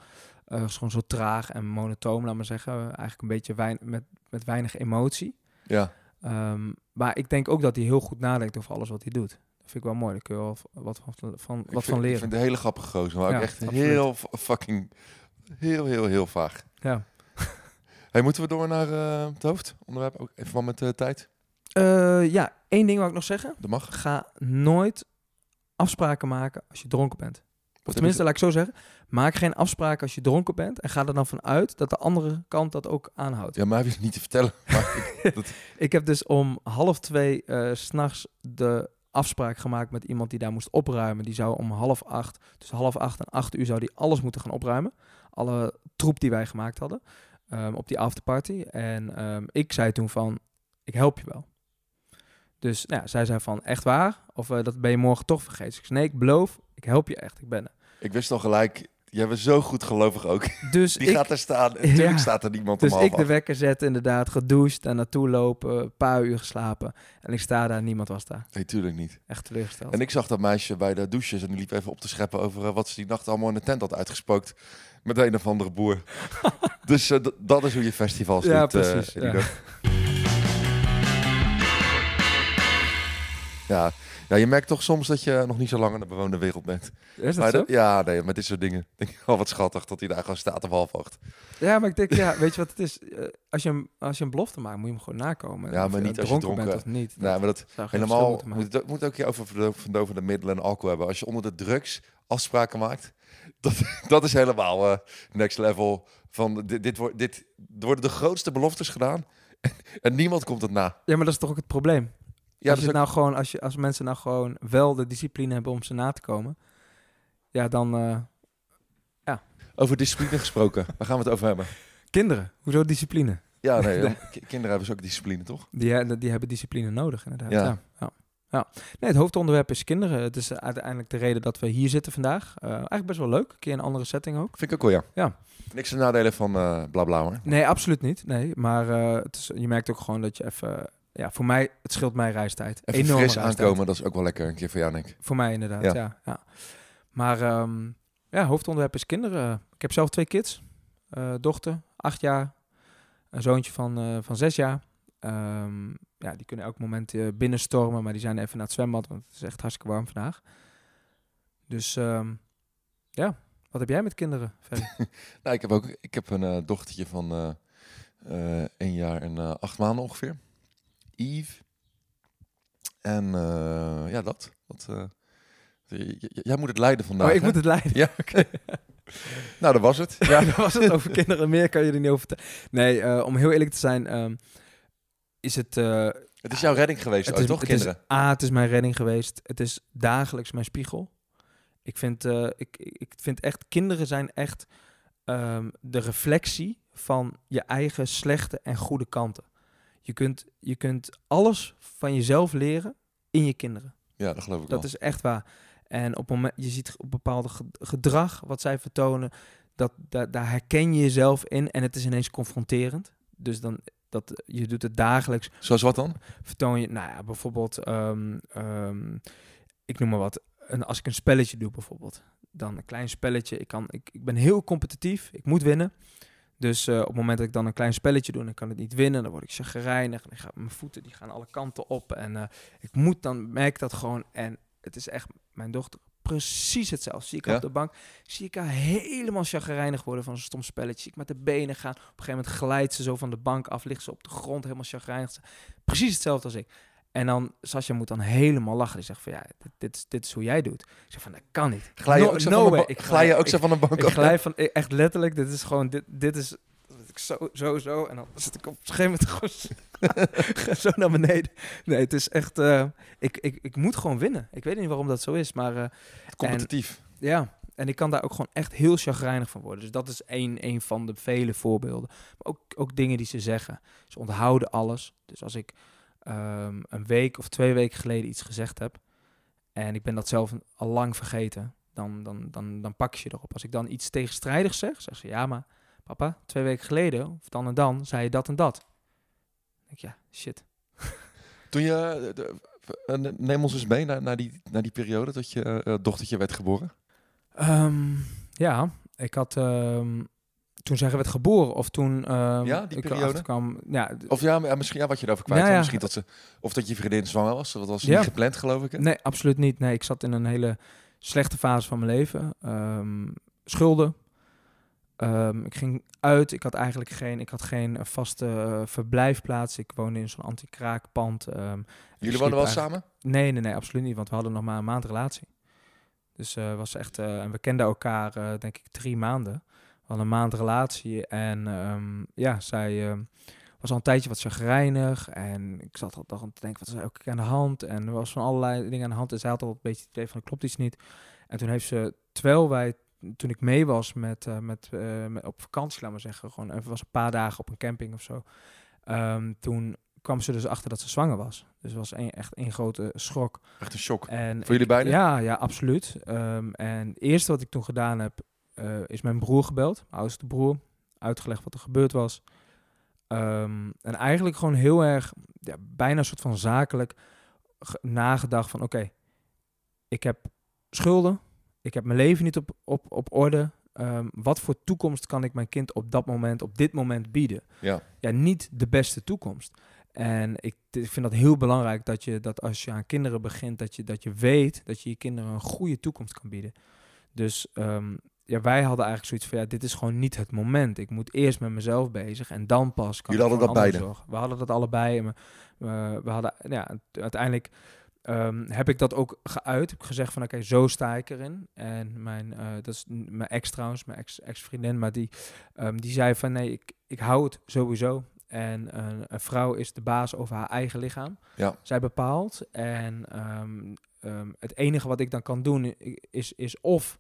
Is gewoon zo traag en monotoom, laat maar zeggen. Eigenlijk een beetje wein, met, met weinig emotie. Ja. Ehm, maar ik denk ook dat hij heel goed nadenkt over alles wat hij doet. Dat vind ik wel mooi. Daar kun je wel wat van, van, Ik wat vind, van Ik leren. vind het een hele grappige gozer, maar ook echt absoluut. heel fucking... Heel, heel, heel vaag. Ja. Hey, moeten we door naar eh, het hoofdonderwerp? Ook even van met de tijd. Eh, ja, één ding wou ik nog zeggen. Dat mag. Ga nooit afspraken maken als je dronken bent. Of tenminste, laat ik zo zeggen. Maak geen afspraken als je dronken bent. En ga er dan vanuit dat de andere kant dat ook aanhoudt. Ja, mij heb je het niet te vertellen. Maar ik- Ik heb dus om half twee eh, s s'nachts de afspraak gemaakt met iemand die daar moest opruimen. Die zou om half acht, tussen half acht en acht uur, zou die alles moeten gaan opruimen. Alle troep die wij gemaakt hadden ehm, op die afterparty. En ehm, ik zei toen van, ik help je wel. Dus nou ja, zij zei van, echt waar? Of eh, dat ben je morgen toch vergeten? Dus ik nee, ik beloof, ik help je echt, ik ben er. ik wist al gelijk, jij bent zo goed gelovig ook. Dus Die ik, gaat er staan. En Natuurlijk Ja. staat er niemand dus om half ik de wekker zetten, inderdaad, gedoucht, daar naartoe lopen, een paar uur geslapen. En ik sta daar, niemand was daar. Nee, tuurlijk niet. Echt teleurgesteld. En ik zag dat meisje bij de douches en die liep even op te scheppen over eh, wat ze die nacht allemaal in de tent had uitgespookt. Met een of andere boer. dus eh, dat is hoe je festivals Ja, doet. eh, precies, ja. Edo. ja. Ja, je merkt toch soms dat je nog niet zo lang in de bewoonde wereld bent. Is dat Maar zo? ja, nee, met dit soort dingen. Denk ik, oh, wat schattig dat hij daar gewoon staat op half acht. Ja, maar ik denk, ja, weet je wat het is? Eh, als, je een, als je een belofte maakt, moet je hem gewoon nakomen. Ja, maar niet als je dronken bent of niet. Nee, maar dat helemaal moet moet ook je over verdovende middelen en alcohol hebben. Als je onder de drugs afspraken maakt, dat, dat is helemaal eh, next level. Van dit, dit, wordt, dit er worden de grootste beloftes gedaan en, en niemand komt het na. Ja, maar dat is toch ook het probleem. Ja, als, is nou gewoon, als, je, als mensen nou gewoon wel de discipline hebben om ze na te komen, ja, dan eh, ook- over discipline gesproken. Waar gaan we het over hebben? kinderen. Hoezo discipline? Ja, nee, ja, ki- kinderen hebben dus ook discipline, toch? Die, die hebben discipline nodig, inderdaad. Ja. Ja. Ja. Nee, het hoofdonderwerp is kinderen. Het is uiteindelijk de reden dat we hier zitten vandaag. Eh, eigenlijk best wel leuk. Een keer een andere setting ook. Vind ik ook wel, ja. Ja. Niks te nadelen van eh blabla hoor. Nee, absoluut niet. Nee, maar eh, het is, je merkt ook gewoon dat je even... Ja, voor mij, het scheelt mij reistijd. Even Enorme fris reistijd. aankomen, dat is ook wel lekker een keer voor jou, denk ik. Voor mij inderdaad, Ja. ja. ja, Maar ehm, ja, hoofdonderwerp is kinderen. Ik heb zelf twee kids. Dochter, acht jaar. Een zoontje van, van zes jaar. Ehm, ja, die kunnen elk moment eh, binnenstormen, maar die zijn even naar het zwembad, want het is echt hartstikke warm vandaag. Dus ehm, ja, wat heb jij met kinderen? Nou, ik heb ook ik heb een eh, dochtertje van eh eh, jaar en acht maanden ongeveer. Eve. En ja, dat. dat jij moet het leiden vandaag. oh, ik hè? moet het leiden. Ja, oké. nou, dat was het. Ja, dat was het over kinderen. Meer kan je er niet over vertellen. Nee, om heel eerlijk te zijn, ehm, is het... eh, Het is jouw redding geweest, het ooit, is, toch, het kinderen? Is, A, het is mijn redding geweest. Het is dagelijks mijn spiegel. Ik vind, eh, ik, ik vind echt, kinderen zijn echt ehm, de reflectie van je eigen slechte en goede kanten. Je kunt, je kunt alles van jezelf leren in je kinderen. Ja, dat geloof ik Dat wel. is echt waar. En op moment, je ziet op bepaalde ge- gedrag wat zij vertonen, dat, da- daar herken je jezelf in en het is ineens confronterend. Dus dan, dat, je doet het dagelijks Zoals wat dan? vertoon je, nou ja, bijvoorbeeld, ehm, ehm, ik noem maar wat, een, als ik een spelletje doe bijvoorbeeld, dan een klein spelletje, ik, kan, ik, ik ben heel competitief, ik moet winnen. Dus eh, op het moment dat ik dan een klein spelletje doe en ik kan het niet winnen, dan word ik chagrijnig en ik ga, mijn voeten die gaan alle kanten op en eh, ik moet dan, merk dat gewoon en het is echt, mijn dochter, precies hetzelfde. Zie ik Ja? op de bank, zie ik haar helemaal chagrijnig worden van zo'n stom spelletje. Zie ik met de benen gaan. Op een gegeven moment glijdt ze zo van de bank af, ligt ze op de grond, helemaal chagrijnig. Precies hetzelfde als ik. En dan, Sascha moet dan helemaal lachen. Die zegt van, ja, dit, dit, is, dit is hoe jij doet. Ik zeg van, dat kan niet. Glij je No- ook zo no van de, Ik glij je ook ik- zo van de bank Ik af? glij van, echt letterlijk, dit is gewoon, dit, dit is, ik zo, zo, zo. En dan zit ik op een gegeven moment gewoon zo naar beneden. Nee, het is echt, eh, ik, ik, ik moet gewoon winnen. Ik weet niet waarom dat zo is, maar... eh, Competitief. ja, en ik kan daar ook gewoon echt heel chagrijnig van worden. Dus dat is één, één van de vele voorbeelden. Maar ook, ook dingen die ze zeggen. Ze onthouden alles. Dus als ik ehm, een week of twee weken geleden iets gezegd heb... en ik ben dat zelf al lang vergeten... Dan, dan, dan, dan pak je erop. Als ik dan iets tegenstrijdigs zeg, zeg ze... ja, maar papa, twee weken geleden, of dan en dan, zei je dat en dat. Ik, ja, shit. Toen je, eh, de- eh, neem ons eens mee naar, naar, die, naar die periode dat je eh, dochtertje werd geboren. Ehm, ja, ik had... ehm, toen werd geboren, of toen ehm, Ja, die ik periode? kwam... Ja, Of ja, misschien ja, wat je erover kwijt Nou ja. Misschien dat ze, of dat je vriendin zwanger was. Dat was Ja. niet gepland, geloof ik. hè? Nee, absoluut niet. Nee, ik zat in een hele slechte fase van mijn leven. Schulden. Ehm, ik ging uit. Ik had eigenlijk geen, ik had geen eh, vaste eh, verblijfplaats. Ik woonde in zo'n anti-kraakpand. ehm, Jullie wonen wel samen? Nee, nee, nee, absoluut niet. Want we hadden nog maar een maand relatie. Dus eh was echt, en we kenden elkaar denk ik drie maanden. We hadden een maand relatie en ehm, ja, zij was al een tijdje wat chagrijnig en ik zat al te denken, wat is er keer aan de hand? En er was van allerlei dingen aan de hand en zij had al een beetje het idee van, klopt iets niet. En toen heeft ze, terwijl wij, toen ik mee was met, eh, met, eh, met op vakantie, laat maar zeggen, gewoon even was een paar dagen op een camping of zo. Ehm, toen kwam ze dus achter dat ze zwanger was. Dus het was een, echt een grote schok. Echt een shock. En Voor jullie beiden? Ja, ja, absoluut. Ehm, en het eerste wat ik toen gedaan heb, eh, is mijn broer gebeld, mijn oudste broer, uitgelegd wat er gebeurd was. Ehm, en eigenlijk gewoon heel erg, ja, bijna een soort van zakelijk ge- nagedacht van, oké, ik heb schulden, ik heb mijn leven niet op, op, op orde. Ehm, wat voor toekomst kan ik mijn kind op dat moment, op dit moment bieden? Ja. ja, niet de beste toekomst. En ik, ik vind dat heel belangrijk dat je dat als je aan kinderen begint, dat je, dat je weet dat je je kinderen een goede toekomst kan bieden. Dus ehm, ja, wij hadden eigenlijk zoiets van ja, dit is gewoon niet het moment. Ik moet eerst met mezelf bezig en dan pas kan Jullie ik hadden dat beide? zorgen. We hadden dat allebei. We- we hadden, ja, uiteindelijk ehm, heb ik dat ook geuit. Heb ik gezegd van oké, zo sta ik erin. En mijn, eh, dat is mijn ex trouwens, mijn ex, ex-vriendin, maar die, ehm, die zei van nee, ik, ik hou het sowieso. En een, een vrouw is de baas over haar eigen lichaam. Ja. Zij bepaalt. En ehm, het enige wat ik dan kan doen is, is of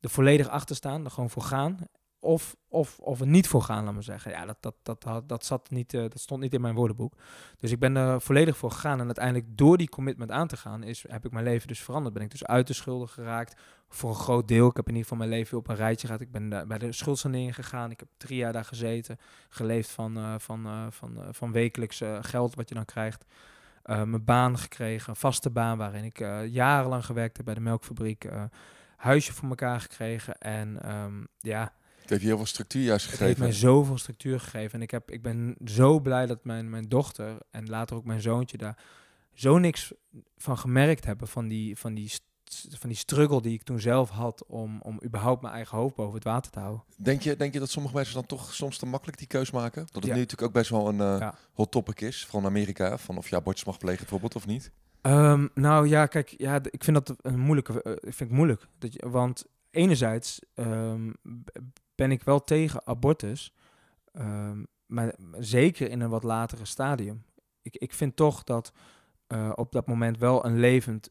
er volledig achter staan, er gewoon voor gaan. Of, of, of er niet voor gaan, laat maar zeggen. Ja, dat, dat, dat, dat, zat niet, eh, dat stond niet in mijn woordenboek. Dus ik ben er volledig voor gegaan. En uiteindelijk door die commitment aan te gaan, is, heb ik mijn leven dus veranderd. Ben ik dus uit de schulden geraakt. Voor een groot deel. Ik heb in ieder geval mijn leven op een rijtje gehad. Ik ben bij de schuldsanering gegaan. Ik heb drie jaar daar gezeten. Geleefd van, eh, van, eh, van, van wekelijks geld wat je dan krijgt. Mijn baan gekregen, een vaste baan waarin ik jarenlang gewerkt heb bij de melkfabriek. huisje voor elkaar gekregen. En ehm, ja, Het heeft je heel veel structuur juist het heeft gegeven. mij zoveel structuur gegeven. En ik, heb, ik ben zo blij dat mijn, mijn dochter en later ook mijn zoontje daar zo niks van gemerkt hebben. Van die, van die, van die struggle die ik toen zelf had om, om überhaupt mijn eigen hoofd boven het water te houden. Denk je, denk je dat sommige mensen dan toch soms te makkelijk die keus maken? Dat het Ja. nu natuurlijk ook best wel een eh, Ja. hot topic is van Amerika. Van of je abortus mag plegen bijvoorbeeld of niet. Ehm, nou ja, kijk, ja, ik vind dat een moeilijke, eh, vind ik moeilijk. Dat je, want enerzijds ehm, ben ik wel tegen abortus, ehm, maar zeker in een wat latere stadium. Ik, ik vind toch dat eh, op dat moment wel een levend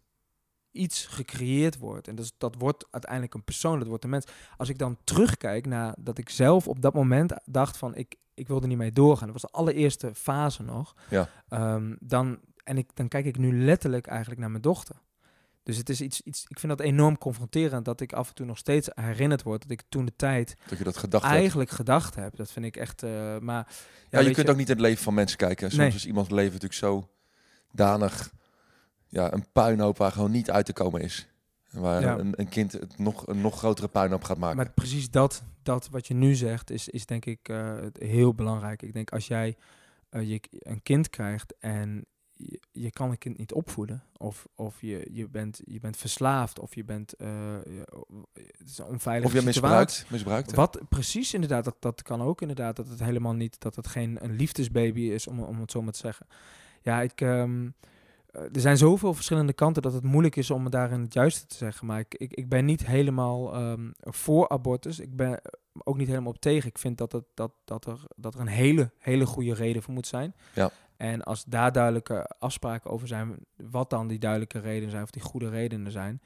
iets gecreëerd wordt. En dat, is- dat wordt uiteindelijk een persoon, dat wordt een mens. Als ik dan terugkijk naar dat ik zelf op dat moment dacht van ik, ik wilde niet mee doorgaan. Dat was de allereerste fase nog. Ja. Ehm, dan, en ik, dan kijk ik nu letterlijk eigenlijk naar mijn dochter. Dus het is iets, iets, ik vind dat enorm confronterend dat ik af en toe nog steeds herinnerd word dat ik toen de tijd Dat je dat gedacht hebt. eigenlijk gedacht heb. Dat vind ik echt, eh, maar... Ja, je kunt ook niet in het leven van mensen kijken. Soms Nee. is iemands leven natuurlijk zo danig ja, een puinhoop waar gewoon niet uit te komen is. En waar Ja. een, een kind het nog, een nog grotere puinhoop gaat maken. Maar precies dat, dat wat je nu zegt, is, is denk ik eh, heel belangrijk. Ik denk als jij eh, je, een kind krijgt en je, je kan een kind niet opvoeden, of, of je, je, bent, je bent verslaafd, of je bent je- het is een onveilige of je misbruikt. misbruikt hè? Wat precies inderdaad, dat, dat kan ook inderdaad, dat het helemaal niet, dat het geen een liefdesbaby is, om, om het zo maar te zeggen. Ja, ik, ehm, eh, er zijn zoveel verschillende kanten dat het moeilijk is om daarin het juiste te zeggen. Maar ik, ik, ik ben niet helemaal ehm, voor abortus. Ik ben ook niet helemaal op tegen. Ik vind dat, het, dat, dat, er, dat er een hele, hele goede reden voor moet zijn. Ja. En als daar duidelijke afspraken over zijn, wat dan die duidelijke redenen zijn, of die goede redenen zijn,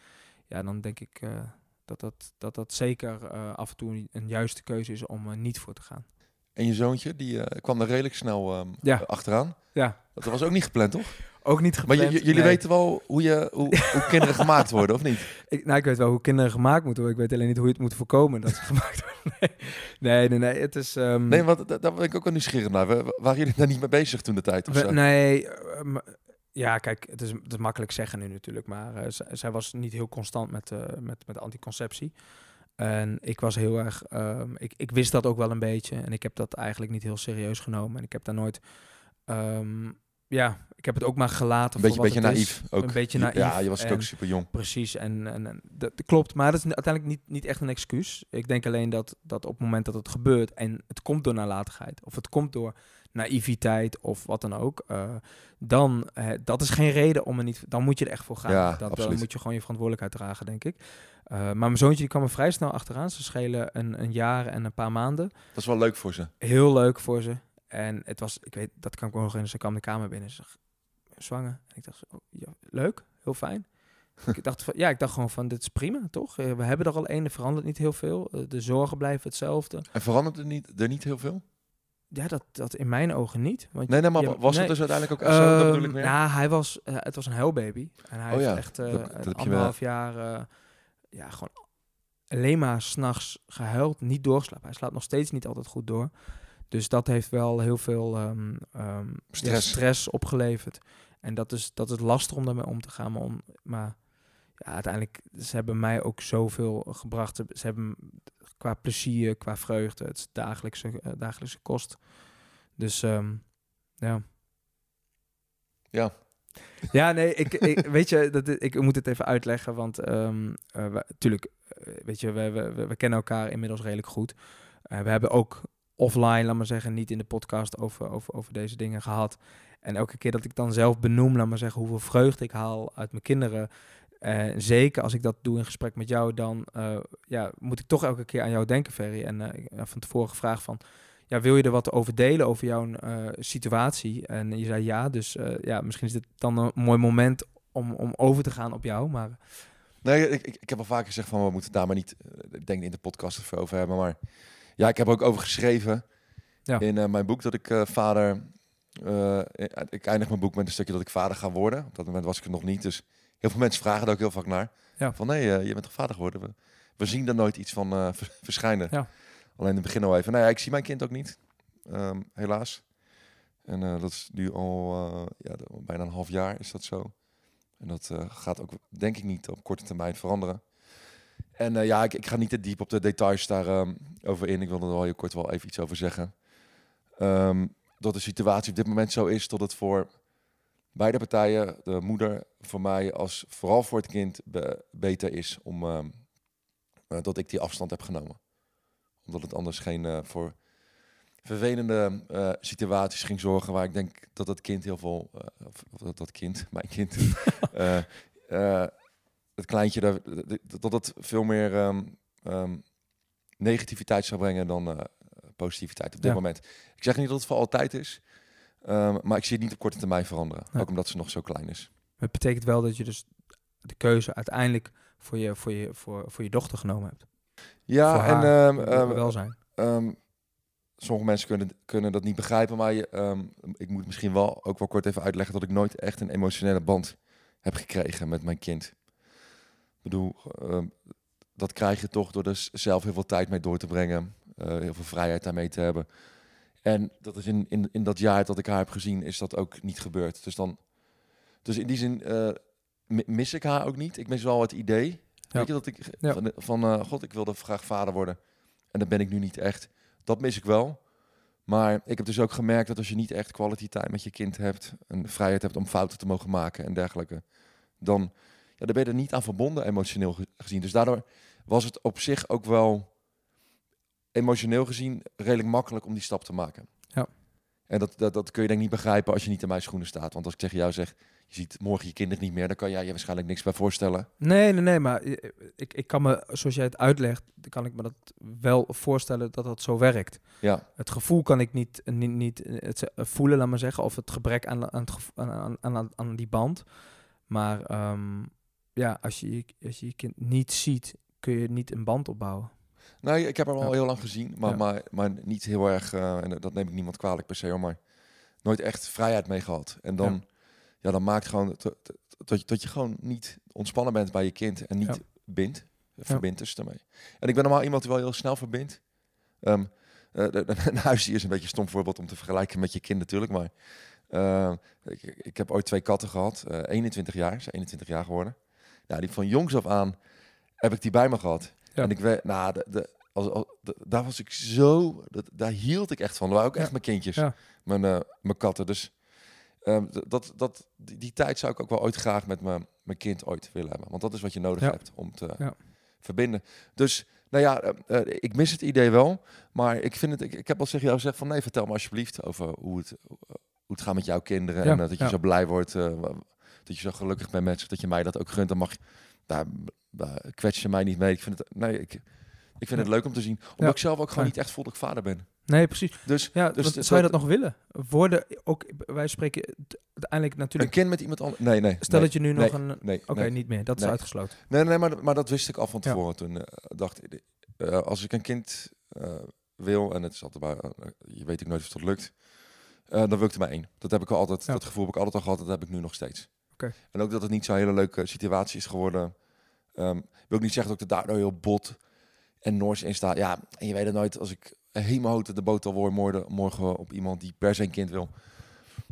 ja, dan denk ik eh, dat, dat, dat dat zeker eh, af en toe een, een juiste keuze is om er niet voor te gaan. En je zoontje, die eh, kwam er redelijk snel ehm, Ja. achteraan. Ja, Dat was ook niet gepland, toch? Ook niet Maar gepland. j- jullie nee. weten wel hoe, je, hoe, hoe kinderen gemaakt worden, of niet? Ik, nou, ik weet wel hoe kinderen gemaakt moeten worden. Ik weet alleen niet hoe je het moet voorkomen dat ze gemaakt worden. Nee, nee, nee. nee het is... ehm, Nee, want da- daar ben ik ook wel nieuwsgierig naar. Waren jullie daar niet mee bezig toen de tijd? Of zo? nee, eh, m- ja, kijk, het is, het is makkelijk zeggen nu natuurlijk. Maar eh, zij was niet heel constant met, eh, met, met anticonceptie. En ik was heel erg... ehm, ik, ik wist dat ook wel een beetje. En ik heb dat eigenlijk niet heel serieus genomen. En ik heb daar nooit... ehm, ja, ik heb het ook maar gelaten Een beetje, voor wat beetje het naïef. is. Ook. Een beetje Je- naïef. Ja, je was ook en- super jong. Precies, en, en, en dat, klopt. Maar dat is uiteindelijk niet, niet echt een excuus. Ik denk alleen dat, dat op het moment dat het gebeurt en het komt door nalatigheid, of het komt door naïviteit of wat dan ook, eh, dan eh, dat is geen reden om er niet. Dan moet je er echt voor gaan. Ja, dat, dan moet je gewoon je verantwoordelijkheid dragen, denk ik. Eh, maar mijn zoontje die kwam er vrij snel achteraan. Ze schelen een, een jaar en een paar maanden. Dat is wel leuk voor ze. Heel leuk voor ze. En het was, ik weet, dat kan ik me nog in. Ze kwam de kamer binnen. Ze zwanger. En ik dacht, oh, ja, leuk, heel fijn. ik dacht van, ja, ik dacht gewoon van, dit is prima, toch? Eh, We hebben er al één, er verandert niet heel veel. Eh, De zorgen blijven hetzelfde. En verandert er niet, er niet heel veel? Ja, dat, dat in mijn ogen niet. Want Nee, nee, maar was nee. het dus uiteindelijk ook zo? Dat bedoel ik Ehm, meer. nou, hij was, eh, het was een huilbaby. En hij Oh heeft ja, echt eh, dat- dat anderhalf jaar, ja, gewoon alleen maar s'nachts gehuild, niet doorslapen. Hij slaapt nog steeds niet altijd goed door. Dus dat heeft wel heel veel ehm, ehm, ja, Stress. opgeleverd. En dat is, dat is lastig om daarmee om te gaan. Maar, om, maar ja, uiteindelijk, ze hebben mij ook zoveel gebracht. Ze, ze hebben qua plezier, qua vreugde, het is dagelijkse, eh, dagelijkse kost. Dus ehm, ja. Ja. Ja, nee, ik, ik weet je, dat, ik moet het even uitleggen, want ehm eh, eh, weet je, we, we, we, we kennen elkaar inmiddels redelijk goed. We hebben ook offline, laat maar zeggen, niet in de podcast over, over, over deze dingen gehad. En elke keer dat ik dan zelf benoem, laat maar zeggen, hoeveel vreugde ik haal uit mijn kinderen. eh, zeker als ik dat doe in gesprek met jou, dan eh, ja, moet ik toch elke keer aan jou denken, Ferry. En eh, van tevoren gevraagd van, ja, wil je er wat over delen over jouw situatie? En je zei ja, dus ja, misschien is dit dan een mooi moment om, om over te gaan op jou. Maar Nee, ik, ik, ik heb al vaker gezegd van we moeten daar maar niet, ik denk in de podcast over hebben. Maar ja, ik heb er ook over geschreven Ja. in eh, mijn boek dat ik eh, vader. eh, ik eindig mijn boek met een stukje dat ik vader ga worden. Op dat moment was ik er nog niet. Dus heel veel mensen vragen er ook heel vaak naar. Ja. Van nee, je bent toch vader geworden? We, we zien er nooit iets van vers- verschijnen. Ja. Alleen in het begin al even. Nou ja, ik zie mijn kind ook niet. Ehm, helaas. En dat is nu al ja, bijna een half jaar is dat zo. En dat gaat ook denk ik niet op korte termijn veranderen. En eh, ja, ik, ik ga niet te diep op de details daarover over in. Ik wil er wel heel kort wel even iets over zeggen. Ehm, dat de situatie op dit moment zo is dat het voor beide partijen, de moeder voor mij als vooral voor het kind, be- beter is om ehm, eh, dat ik die afstand heb genomen. Omdat het anders geen eh, voor vervelende situaties ging zorgen waar ik denk dat dat kind heel veel, of dat, dat kind, mijn kind, eh, het kleintje, dat dat het veel meer ehm, ehm, negativiteit zou brengen dan eh, positiviteit op dit Ja. moment. Ik zeg niet dat het voor altijd is, ehm, maar ik zie het niet op korte termijn veranderen. Ja. Ook omdat ze nog zo klein is. Het betekent wel dat je dus de keuze uiteindelijk voor je, voor je, voor, voor je dochter genomen hebt. Ja, voor en haar, welzijn. Ehm, sommige mensen kunnen, kunnen dat niet begrijpen, maar je, ik moet misschien wel ook wel kort even uitleggen dat ik nooit echt een emotionele band heb gekregen met mijn kind. Bedoel, ehm, dat krijg je toch door er zelf heel veel tijd mee door te brengen, eh, heel veel vrijheid daarmee te hebben. En dat is in, in, in dat jaar dat ik haar heb gezien, is dat ook niet gebeurd. Dus, dan, dus in die zin eh, mi- mis ik haar ook niet. Ik mis wel het idee. Ja. Weet je dat ik Ja. van, van eh, god, ik wilde graag vader worden. En dat ben ik nu niet echt. Dat mis ik wel. Maar ik heb dus ook gemerkt dat als je niet echt quality time met je kind hebt, en vrijheid hebt om fouten te mogen maken en dergelijke, dan, ja, dan ben je er niet aan verbonden emotioneel ge- gezien. Dus daardoor was het op zich ook wel emotioneel gezien redelijk makkelijk om die stap te maken. Ja. En dat, dat, dat kun je denk ik niet begrijpen als je niet in mijn schoenen staat. Want als ik tegen jou zeg, je ziet morgen je kinderen niet meer, dan kan jij je waarschijnlijk niks bij voorstellen. Nee, nee, nee, maar ik, ik kan me, zoals jij het uitlegt, kan ik me dat wel voorstellen dat dat zo werkt. Ja, Het gevoel kan ik niet, niet, niet het, voelen, laat maar zeggen, of het gebrek aan, aan, het gevo- aan, aan, die band. Maar ehm, ja, als je, als je je kind niet ziet, kun je niet een band opbouwen. Nee, ik heb haar al Ja. heel lang gezien, maar, Ja. maar, maar niet heel erg, eh, en dat neem ik niemand kwalijk per se, hoor, maar nooit echt vrijheid mee gehad. En dan, ja. Ja. dan maakt gewoon dat, je, dat je gewoon niet ontspannen bent bij je kind en niet bindt, verbindt dus daarmee. En ik ben normaal iemand die wel heel snel verbindt. Ehm eh, de- de- een huisdier is een beetje een stom voorbeeld om te vergelijken met je kind natuurlijk, maar eh, ik, ik heb ooit twee katten gehad, eh 21 jaar, ze zijn 21 jaar geworden. Nou, die van jongs af aan heb ik die bij me gehad. Ja. En ik weet, nou, de, de, als, als, de- daar was ik zo, dat, daar hield ik echt van. Dat waren ook Ja. echt mijn kindjes, Ja. mijn, eh, mijn katten. Dus ehm, dat, dat, die, die tijd zou ik ook wel ooit graag met mijn, mijn kind ooit willen hebben. Want dat is wat je nodig Ja. hebt om te Ja. verbinden. Dus, nou ja, eh, eh, ik mis het idee wel. Maar ik vind het, ik, ik heb al tegen jou gezegd van nee, vertel me alsjeblieft over hoe het, hoe het gaat met jouw kinderen. Ja, En dat je ja. zo blij wordt, dat je zo gelukkig bent met dat je mij dat ook gunt. Dan mag je, daar, daar kwets je mij niet mee. Ik vind het, nee, ik, ik vind het leuk om te zien. Omdat Ja, ik zelf ook gewoon niet echt voel dat ik vader ben. Nee, precies. Dus Ja, Dus dat- zou je dat nog willen? Worden ook, wij spreken uiteindelijk een natuurlijk... kind met iemand anders. Nee, nee. Stel nee, dat je nu nee, nog een... Nee, Oké, niet meer. Dat is uitgesloten. Nee, nee, maar, maar dat wist ik al van Ja. tevoren. Toen eh, dacht ik, eh, als ik een kind eh, wil, en het is altijd maar, je weet ook nooit of het lukt, dan wil ik er maar één. Dat heb ik al altijd, Ja. dat gevoel heb ik altijd al gehad, dat heb ik nu nog steeds. En ook dat het niet zo'n hele leuke situatie is geworden. Ehm, wil ik niet zeggen dat ik er daardoor heel bot en nors in sta. Ja, en je weet het nooit, als ik helemaal houten de boot al word morgen, morgen op iemand die per een kind wil,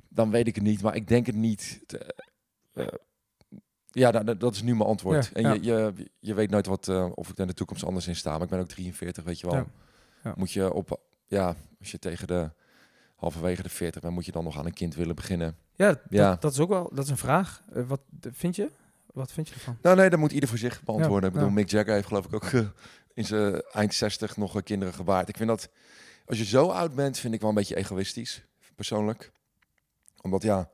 dan weet ik het niet. Maar ik denk het niet. te- eh, ja, dat, dat- dat is nu mijn antwoord. Ja, en ja. Je, je, je weet nooit wat, eh, of ik daar in de toekomst anders in sta. Maar ik ben ook 43, weet je wel. Ja, ja. Moet je op, ja, als je tegen de halverwege de 40 bent, moet je dan nog aan een kind willen beginnen. Ja, dat, Ja. dat is ook wel... Dat is een vraag. Eh, wat vind je? Wat vind je ervan? Nou nee, dat moet ieder voor zich beantwoorden. Ja, ik bedoel, ja. Mick Jagger heeft geloof ik ook eh, in zijn eind 60 nog kinderen gebaard. Ik vind dat, als je zo oud bent, vind ik wel een beetje egoïstisch, persoonlijk. Omdat ja,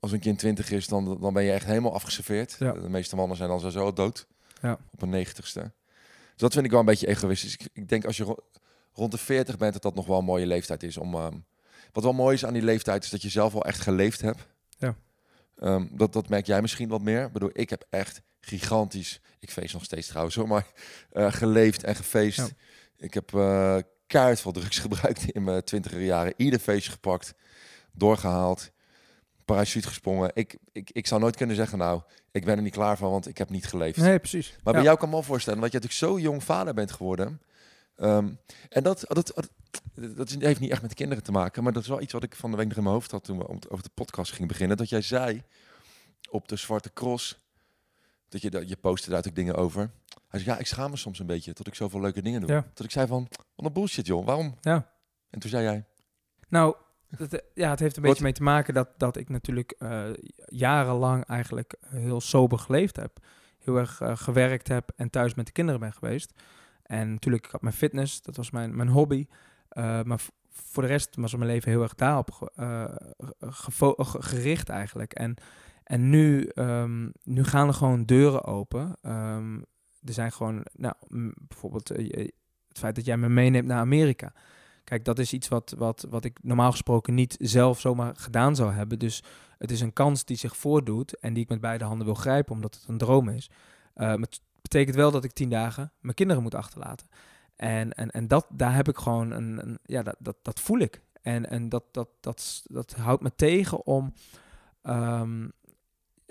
als een kind 20 is, dan, dan ben je echt helemaal afgeserveerd. Ja. De meeste mannen zijn dan sowieso dood. Ja. Op een negentigste. Dus dat vind ik wel een beetje egoïstisch. Ik, ik denk als je ro- rond de 40 bent, dat dat nog wel een mooie leeftijd is om... ehm, wat wel mooi is aan die leeftijd, is dat je zelf wel echt geleefd hebt. Ja. Ehm, dat, dat merk jij misschien wat meer. Ik bedoel, ik heb echt gigantisch, ik feest nog steeds trouwens hoor, maar eh, geleefd en gefeest. Ja. Ik heb eh kaart van drugs gebruikt in mijn twintiger jaren. Ieder feestje gepakt, doorgehaald, parachute gesprongen. Ik, ik, ik zou nooit kunnen zeggen, nou, ik ben er niet klaar van, want ik heb niet geleefd. Nee, precies. Maar Ja. bij jou kan ik me wel voorstellen dat je natuurlijk zo jong vader bent geworden. Ehm, en dat, dat, dat, heeft niet echt met kinderen te maken, maar dat is wel iets wat ik van de week nog in mijn hoofd had toen we over de podcast gingen beginnen. Dat jij zei op de Zwarte Cross, dat je, dat je postte daar natuurlijk dingen over. Hij zei, ja, ik schaam me soms een beetje dat ik zoveel leuke dingen doe. Ja. Dat ik zei van, wat een bullshit joh, waarom? Ja. En toen zei jij, Nou, dat, ja, het heeft een beetje mee te maken dat, dat ik natuurlijk eh, jarenlang eigenlijk heel sober geleefd heb. Heel erg eh, gewerkt heb en thuis met de kinderen ben geweest. En natuurlijk, ik had mijn fitness, dat was mijn, mijn hobby. Eh, maar voor de rest was mijn leven heel erg daarop eh, gericht eigenlijk. En, en nu, ehm, nu gaan er gewoon deuren open. Ehm, er zijn gewoon, nou, bijvoorbeeld eh, het feit dat jij me meeneemt naar Amerika. Kijk, dat is iets wat, wat, wat ik normaal gesproken niet zelf zomaar gedaan zou hebben. Dus het is een kans die zich voordoet en die ik met beide handen wil grijpen, omdat het een droom is. Betekent wel dat ik tien dagen mijn kinderen moet achterlaten. En, en, en dat, daar heb ik gewoon een, ja, dat, dat, dat voel ik. En, en dat, dat, dat, dat houdt me tegen om, ehm,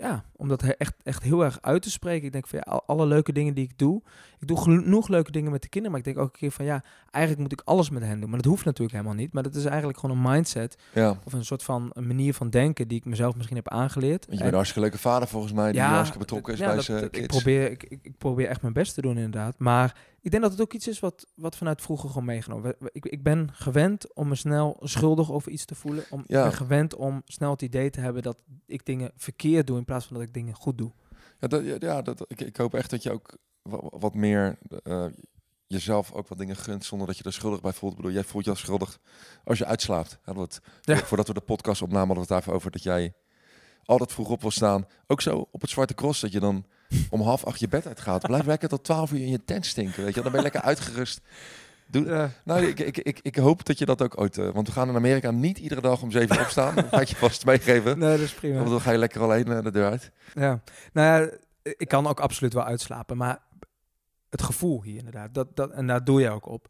ja, om dat echt, echt heel erg uit te spreken. Ik denk van ja, al- alle leuke dingen die ik doe. Ik doe genoeg leuke dingen met de kinderen, maar ik denk ook een keer van ja, eigenlijk moet ik alles met hen doen. Maar dat hoeft natuurlijk helemaal niet. Maar dat is eigenlijk gewoon een mindset ja, of een soort van een manier van denken die ik mezelf misschien heb aangeleerd. want je bent En- een hartstikke leuke vader volgens mij, die hartstikke betrokken is ja, bij dat- zijn dat- kids. Ik probeer, ik, ik, ik probeer echt mijn best te doen inderdaad. Maar ik denk dat het ook iets is wat, wat vanuit vroeger gewoon meegenomen. Ik, ik ben gewend om me snel schuldig over iets te voelen. Om, Ja. Ik ben gewend om snel het idee te hebben dat ik dingen verkeerd doe in plaats van dat ik dingen goed doe. Ja, dat, ja, dat, ik, ik hoop echt dat je ook wa- wat meer eh, jezelf ook wat dingen gunt zonder dat je er schuldig bij voelt. Ik bedoel, jij voelt je al schuldig als je uitslaapt. Hadden we het, Ja. Voordat we de podcast opnamen hadden we het daarvoor over dat jij altijd vroeg op wil staan. Ook zo op het Zwarte Cross dat je dan om half acht je bed uitgaat. Blijf lekker tot twaalf uur in je tent stinken, weet je. Dan ben je lekker uitgerust. Doe, nou, ik, ik, ik, ik hoop dat je dat ook ooit... eh, want we gaan in Amerika niet iedere dag om zeven uur opstaan. Dat ga ik je vast meegeven. Nee, dat is prima. Want dan ga je lekker alleen eh, de deur uit. Ja, nou ja, ik kan ook absoluut wel uitslapen, maar het gevoel hier inderdaad, dat, dat, en daar doe je ook op.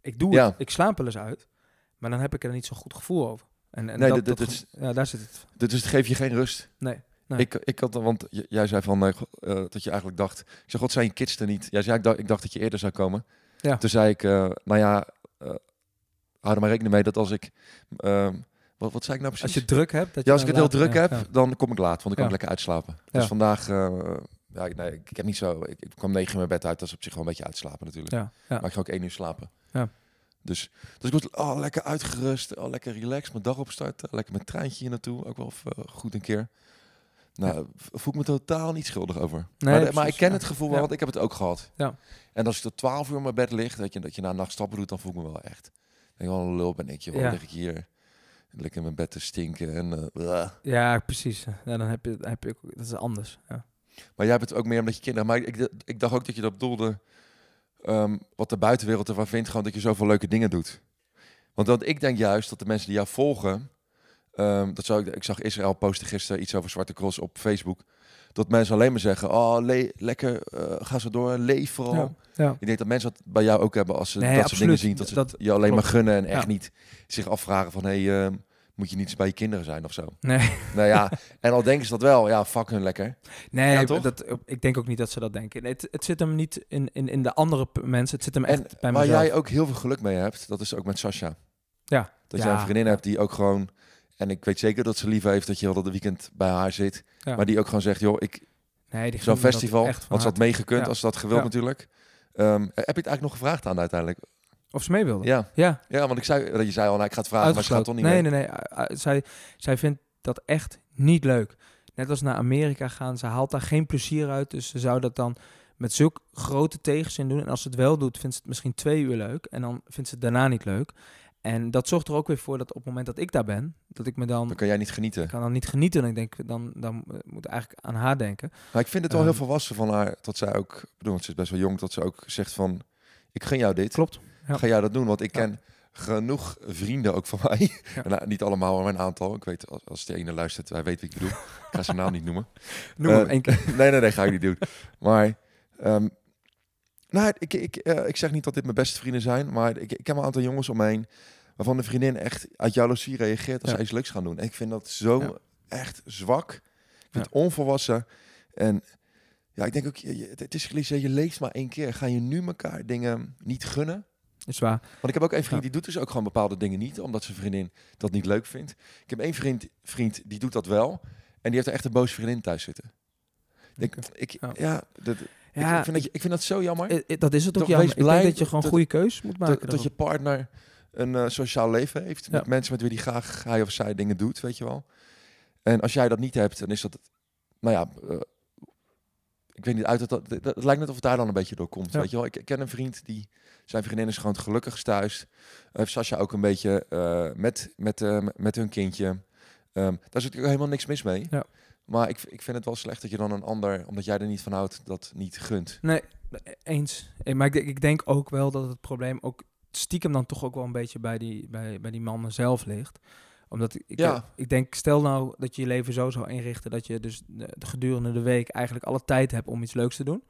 Ik doe Ja. het, ik slaap wel eens uit, maar dan heb ik er niet zo'n goed gevoel over. En, en Nee, dat, dat ja, daar zit het. Dus het geeft je geen rust. Nee, Nee. Ik, ik had, want jij zei van, eh, eh, dat je eigenlijk dacht, ik zei, god, zijn je kids er niet? Jij zei, ik dacht, ik dacht dat je eerder zou komen. Ja. Toen zei ik, eh, nou ja, eh hou er maar rekening mee dat als ik, ehm, wat, wat zei ik nou precies? Als je druk hebt, dat je ja, als ik het heel druk heb, ja, dan kom ik laat, want ik kan lekker uitslapen. Dus vandaag, ja, ik- nee, ik, ik heb niet zo, ik, ik kwam negen uur mijn bed uit, dat is op zich wel een beetje uitslapen natuurlijk. Ja. Maar ik ga ook één uur slapen. Ja. Dus, dus ik was oh, lekker uitgerust, oh, lekker relaxed, mijn dag opstarten, lekker met treintje hier naartoe, ook wel eh, goed een keer. Nou, voel ik me totaal niet schuldig over. Nee, maar, maar ik ken ja. het gevoel wel, want ik heb het ook gehad. Ja. En als ik tot 12 uur in mijn bed lig, dat je, dat je na een nacht stappen doet, dan voel ik me wel echt. Denk, wel een lul ben ik, joh. Ja. lig ik hier lekker in mijn bed te stinken en... eh. Ja, precies. Ja, dan heb je, dan heb je ook, dat is anders. Ja. Maar jij bent ook meer omdat je kinderen... Maar ik, ik dacht ook dat je dat bedoelde... ehm, wat de buitenwereld ervan vindt, gewoon dat je zoveel leuke dingen doet. Want, want ik denk juist dat de mensen die jou volgen... ehm, dat zou ik, ik zag Israël posten gisteren iets over Zwarte Cross op Facebook. Dat mensen alleen maar zeggen, oh, le- lekker, eh, ga zo door, leef vooral. Ja, ja. Ik denk dat mensen dat bij jou ook hebben als ze Nee, dat soort dingen zien. Dat ze Dat je alleen maar gunnen en echt Ja. niet zich afvragen van... Hey, ehm, moet je niet bij je kinderen zijn of zo? Nee, nou ja, en al denken ze dat wel, ja, fuck hun lekker. nee Ja, toch? dat, ik denk ook niet dat ze dat denken. Nee, het, het zit hem niet in, in, in de andere mensen. Het zit hem echt En bij waar mezelf. jij ook heel veel geluk mee hebt, dat is ook met Sascha. Ja. Dat Ja. jij een vriendin hebt die ook gewoon... En ik weet zeker dat ze lief heeft dat je al dat weekend bij haar zit. Ja. Maar die ook gewoon zegt, joh, ik, nee, zo'n festival, want ze had meegekund Ja. als ze dat gewild natuurlijk. Ehm, heb je het eigenlijk nog gevraagd aan uiteindelijk? Of ze mee wilde. Ja, Ja, ja want ik zei, dat je zei al, nou, ik ga het vragen, maar ze gaat toch niet nee, mee. nee, nee. Uh, uh, zij, zij vindt dat echt niet leuk. Net als naar Amerika gaan, ze haalt daar geen plezier uit. Dus ze zou dat dan met zulk grote tegenzin doen. En als ze het wel doet, vindt ze het misschien twee uur leuk. En dan vindt ze het daarna niet leuk. En dat zorgt er ook weer voor dat op het moment dat ik daar ben, dat ik me dan... Dan kan jij niet genieten. Ik kan dan niet genieten. En ik denk, dan, dan uh, moet ik eigenlijk aan haar denken. Maar ik vind het wel heel Ehm. volwassen van haar, dat zij ook, ik bedoel, ze is best wel jong, dat ze ook zegt van, ik gun jou dit. Klopt. Ja. Ga jij dat doen? Want ik Ja. ken genoeg vrienden ook van mij. Ja. Nou, niet allemaal, maar een aantal. Ik weet, als, als de ene luistert, hij weet wie ik bedoel. ik ga zijn naam niet noemen. Noem hem Eh, één keer. nee, nee, nee, ga ik niet doen. Maar, ehm, nou, ik, ik, eh, ik zeg niet dat dit mijn beste vrienden zijn, maar ik, ik heb een aantal jongens om me heen waarvan de vriendin echt uit jaloezie reageert als Ja. zij iets leuks gaan doen. En ik vind dat zo Ja. echt zwak. Ik vind het onvolwassen. En ja, ik denk ook, je, het is cliché, je leeft maar één keer. Ga je nu elkaar dingen niet gunnen? Is waar. Want ik heb ook een vriend die doet dus ook gewoon bepaalde dingen niet, omdat zijn vriendin dat niet leuk vindt. Ik heb één vriend, vriend die doet dat wel. En die heeft er echt een boze vriendin thuis zitten. Ik, ik, Ja. ja, dat, Ja, ik, vind dat, ik vind dat zo jammer. Eh, eh, dat is het ook, Toch jammer. Ik denk dat je gewoon dat- goede keus moet maken. dat, dat je partner een eh, sociaal leven heeft. Met Ja. mensen met wie die graag hij of zij dingen doet, weet je wel. En als jij dat niet hebt, dan is dat... Nou ja, eh, ik weet niet uit. Dat, het lijkt net of het daar dan een beetje door komt. Ja. Weet je wel? Ik, ik ken een vriend die... Zijn vriendin is gewoon het gelukkigst thuis. Heeft Sascha ook een beetje eh, met, met, eh, met hun kindje. Ehm, daar is natuurlijk helemaal niks mis mee. Ja. Maar ik, ik vind het wel slecht dat je dan een ander, omdat jij er niet van houdt, dat niet gunt. Nee, eens. Eh, Maar ik, ik denk ook wel dat het probleem ook stiekem dan toch ook wel een beetje bij die, bij, bij die mannen zelf ligt. Omdat ik, ik, Ja. ik denk, stel nou dat je je leven zo zou inrichten dat je dus de, de gedurende de week eigenlijk alle tijd hebt om iets leuks te doen.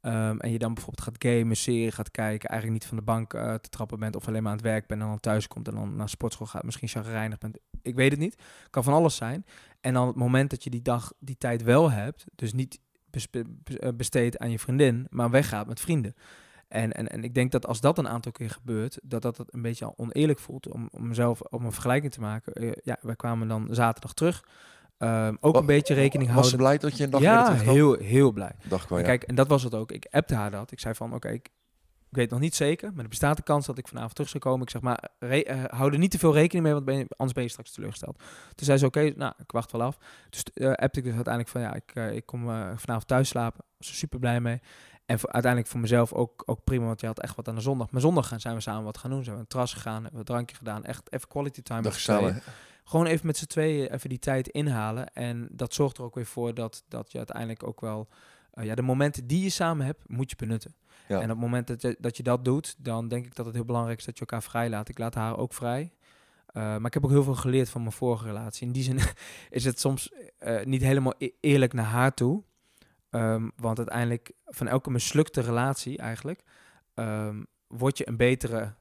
Ehm, en je dan bijvoorbeeld gaat gamen, serie gaat kijken, eigenlijk niet van de bank eh, te trappen bent of alleen maar aan het werk bent en dan thuis komt en dan naar sportschool gaat, misschien chagrijnig bent. Ik weet het niet. Kan van alles zijn. En dan het moment dat je die dag, die tijd wel hebt, dus niet eh, besteedt aan je vriendin, maar weggaat met vrienden. En, en, en ik denk dat als dat een aantal keer gebeurt, dat dat het een beetje al oneerlijk voelt om, om mezelf om een vergelijking te maken. Eh, ja, wij kwamen dan zaterdag terug. Ehm, ook een beetje rekening Was ze houden. blij dat je een dag Ja, heel, heel blij. Dacht wel, ja. Kijk, en dat was het ook. Ik appte haar dat. Ik zei van, oké, ik, ik weet nog niet zeker, maar er bestaat de kans dat ik vanavond terug zou komen. Ik zeg maar, re- eh, hou er niet te veel rekening mee, want ben je, anders ben je straks teleurgesteld. Toen zei ze, oké, nou, ik wacht wel af. Dus eh appte ik dus uiteindelijk van, ja, ik, ik kom vanavond thuis slapen. Was er super blij mee. En voor, uiteindelijk voor mezelf ook, ook prima, want je had echt wat aan de zondag. Maar zondag gaan, zijn we samen wat gaan doen. Zijn we een terras gegaan, hebben we een drankje gedaan. Echt even quality time. Dag samen. gewoon even met z'n tweeën even die tijd inhalen. En dat zorgt er ook weer voor dat, dat je uiteindelijk ook wel... eh, ja, de momenten die je samen hebt, moet je benutten. Ja. En op het moment dat je, dat je dat doet, dan denk ik dat het heel belangrijk is dat je elkaar vrij laat. Ik laat haar ook vrij. Eh, maar ik heb ook heel veel geleerd van mijn vorige relatie. In die zin is het soms eh, niet helemaal e- eerlijk naar haar toe. Ehm, want uiteindelijk, van elke mislukte relatie eigenlijk, ehm, word je een betere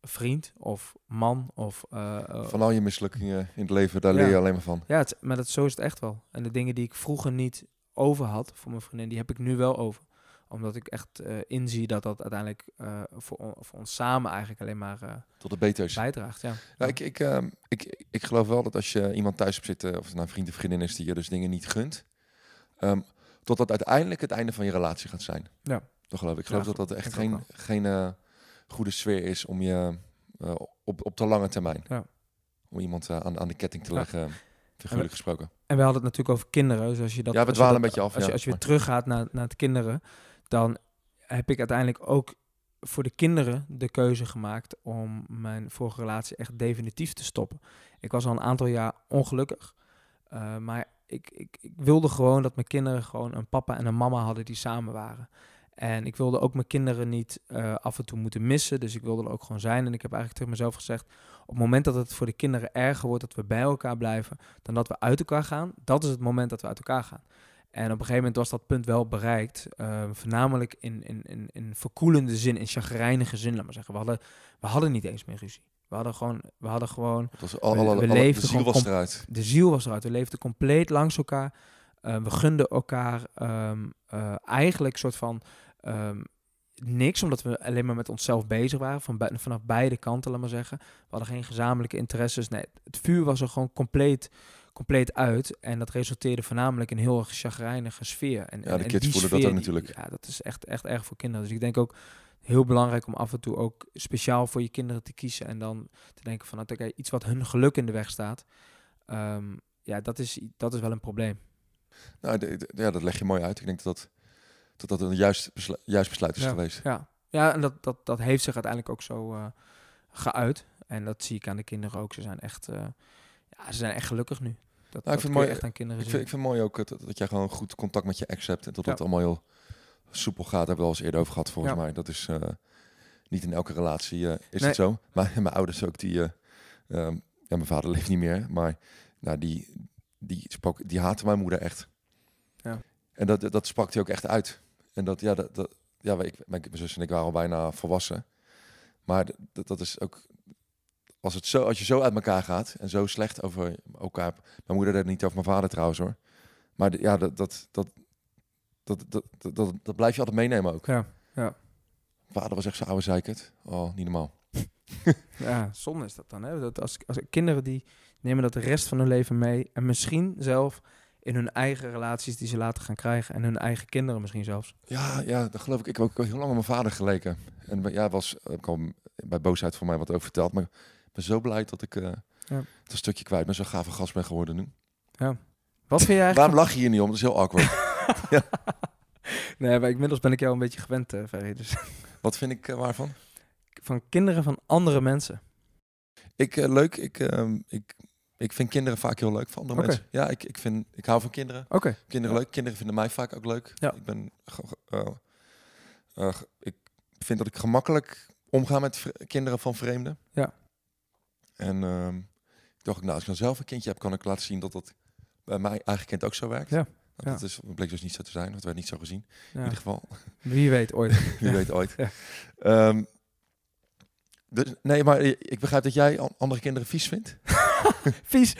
vriend of man of... eh, eh, Van al je mislukkingen in het leven, daar Ja. leer je alleen maar van. ja, het, maar dat, zo is het echt wel. En de dingen die ik vroeger niet over had voor mijn vriendin, die heb ik nu wel over. Omdat ik echt eh, inzie dat dat uiteindelijk voor, on- voor ons samen eigenlijk alleen maar Tot het beter is. bijdraagt. Ja. Ik, ik, ehm, ik, ik geloof wel dat als je iemand thuis hebt zitten, of het nou een vriend of vriendin is die je dus dingen niet gunt, tot dat uiteindelijk het einde van je relatie gaat zijn. Ja. Dat geloof ik. Ik geloof Ja, dat dat echt geen, geen eh, goede sfeer is om je eh, op, op de lange termijn, Ja. om iemand eh, aan, aan de ketting te leggen, figuurlijk gesproken. En we hadden het natuurlijk over kinderen. Dus als je dat, Ja, we dwalen een beetje af, Als, je, als je weer teruggaat naar, naar het kinderen, dan heb ik uiteindelijk ook voor de kinderen de keuze gemaakt om mijn vorige relatie echt definitief te stoppen. Ik was al een aantal jaar ongelukkig, eh, maar ik, ik, ik wilde gewoon dat mijn kinderen gewoon een papa en een mama hadden die samen waren. En ik wilde ook mijn kinderen niet eh, af en toe moeten missen, dus ik wilde er ook gewoon zijn. En ik heb eigenlijk tegen mezelf gezegd, op het moment dat het voor de kinderen erger wordt dat we bij elkaar blijven, dan dat we uit elkaar gaan, dat is het moment dat we uit elkaar gaan. En op een gegeven moment was dat punt wel bereikt. eh, voornamelijk in, in, in, in verkoelende zin, in chagrijnige zin, laat maar zeggen. We hadden, we hadden niet eens meer ruzie. We hadden gewoon, we hadden gewoon Het was al, We- alle, we alle- leefden de ziel was eruit. de ziel was eruit. We leefden compleet langs elkaar. Eh, we gunden elkaar ehm, eh, eigenlijk soort van ehm, niks, omdat we alleen maar met onszelf bezig waren. Van vanaf beide kanten, laat maar zeggen. We hadden geen gezamenlijke interesses. Nee, het vuur was er gewoon compleet, compleet uit. En dat resulteerde voornamelijk in een heel erg chagrijnige sfeer. En, Ja, de en kids die voelen dat ook natuurlijk. Ja, dat is echt, echt erg voor kinderen. Dus ik denk ook heel belangrijk om af en toe ook speciaal voor je kinderen te kiezen. En dan te denken van, nou, oké, iets wat hun geluk in de weg staat. Ehm, ja, dat is, dat is wel een probleem. Nou, de- de- ja, dat leg je mooi uit. Ik denk dat dat, dat, dat een juist, beslu- juist besluit is Ja. geweest. Ja, ja en dat, dat, dat heeft zich uiteindelijk ook zo eh, geuit. En dat zie ik aan de kinderen ook. Ze zijn echt, eh, ja, ze zijn echt gelukkig nu. Dat, Nou, dat ik vind mooi- echt aan kinderen Ik zien. vind, ik vind het mooi ook dat, dat jij gewoon goed contact met je ex hebt. En dat Ja. het allemaal heel soepel gaat. Daar hebben we al eens eerder over gehad, volgens Ja. mij. Dat is eh, niet in elke relatie eh, is Nee. het zo. Maar mijn ouders ook, die... ehm, ja, mijn vader leeft niet meer. Maar nou, die, die, sprak, die haatte mijn moeder echt. Ja. En dat, dat sprak hij ook echt uit. En dat, ja, dat, dat, ja ik, mijn, mijn zus en ik waren al bijna volwassen. Maar dat, dat is ook... Als, het zo, als je zo uit elkaar gaat en zo slecht over elkaar... Mijn moeder deed het niet over mijn vader trouwens hoor. Maar ja, dat, dat, dat, dat, dat, dat, dat, dat blijf je altijd meenemen ook. Ja, ja. Vader was echt zo oude zeikert. Oh, niet normaal. Ja, zonde is dat dan. Hè? Dat als, als kinderen die nemen dat de rest van hun leven mee. En misschien zelf in hun eigen relaties die ze later gaan krijgen. En hun eigen kinderen misschien zelfs. Ja, ja, dat geloof ik. Ik heb ook heel lang op mijn vader geleken. En ja, was ik al bij boosheid voor mij wat over verteld. Maar ik ben zo blij dat ik Ja. het een stukje kwijt ben. Zo gave gast ben geworden nu. Wat vind je eigenlijk? Waarom lach je hier niet om? Dat is heel awkward. Nee, maar inmiddels ben ik jou een beetje gewend, Ferry. Dus wat vind ik eh, waarvan? van kinderen van andere mensen. Ik, eh, leuk. Ik, ehm, ik, ik vind kinderen vaak heel leuk van andere mensen. Ja, ik, ik, vind, ik hou van kinderen. Oké. Kinderen Ja. leuk. Kinderen vinden mij vaak ook leuk. Ja. Ik ben... ik vind dat ik gemakkelijk omga met kinderen van vreemden. Ja. En ehm, ik dacht, nou, als ik dan zelf een kindje heb, kan ik laten zien dat dat bij mijn eigen kind ook zo werkt. Ja. Ja. Dat is, bleek dus niet zo te zijn. Dat werd niet zo gezien. In ieder geval. Wie weet ooit. Wie weet ooit. Ehm, dus, nee, maar ik begrijp dat jij an- andere kinderen vies vindt. Vies.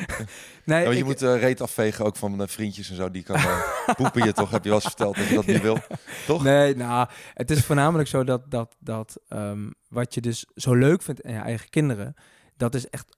Nee, je ik- moet eh, reet afvegen ook van eh, vriendjes en zo. Die kan eh, poepen je toch? Heb je wel eens verteld dat je dat niet wil? Toch? Nee, nou, het is voornamelijk zo dat, dat, dat ehm, wat je dus zo leuk vindt in je eigen kinderen, dat is echt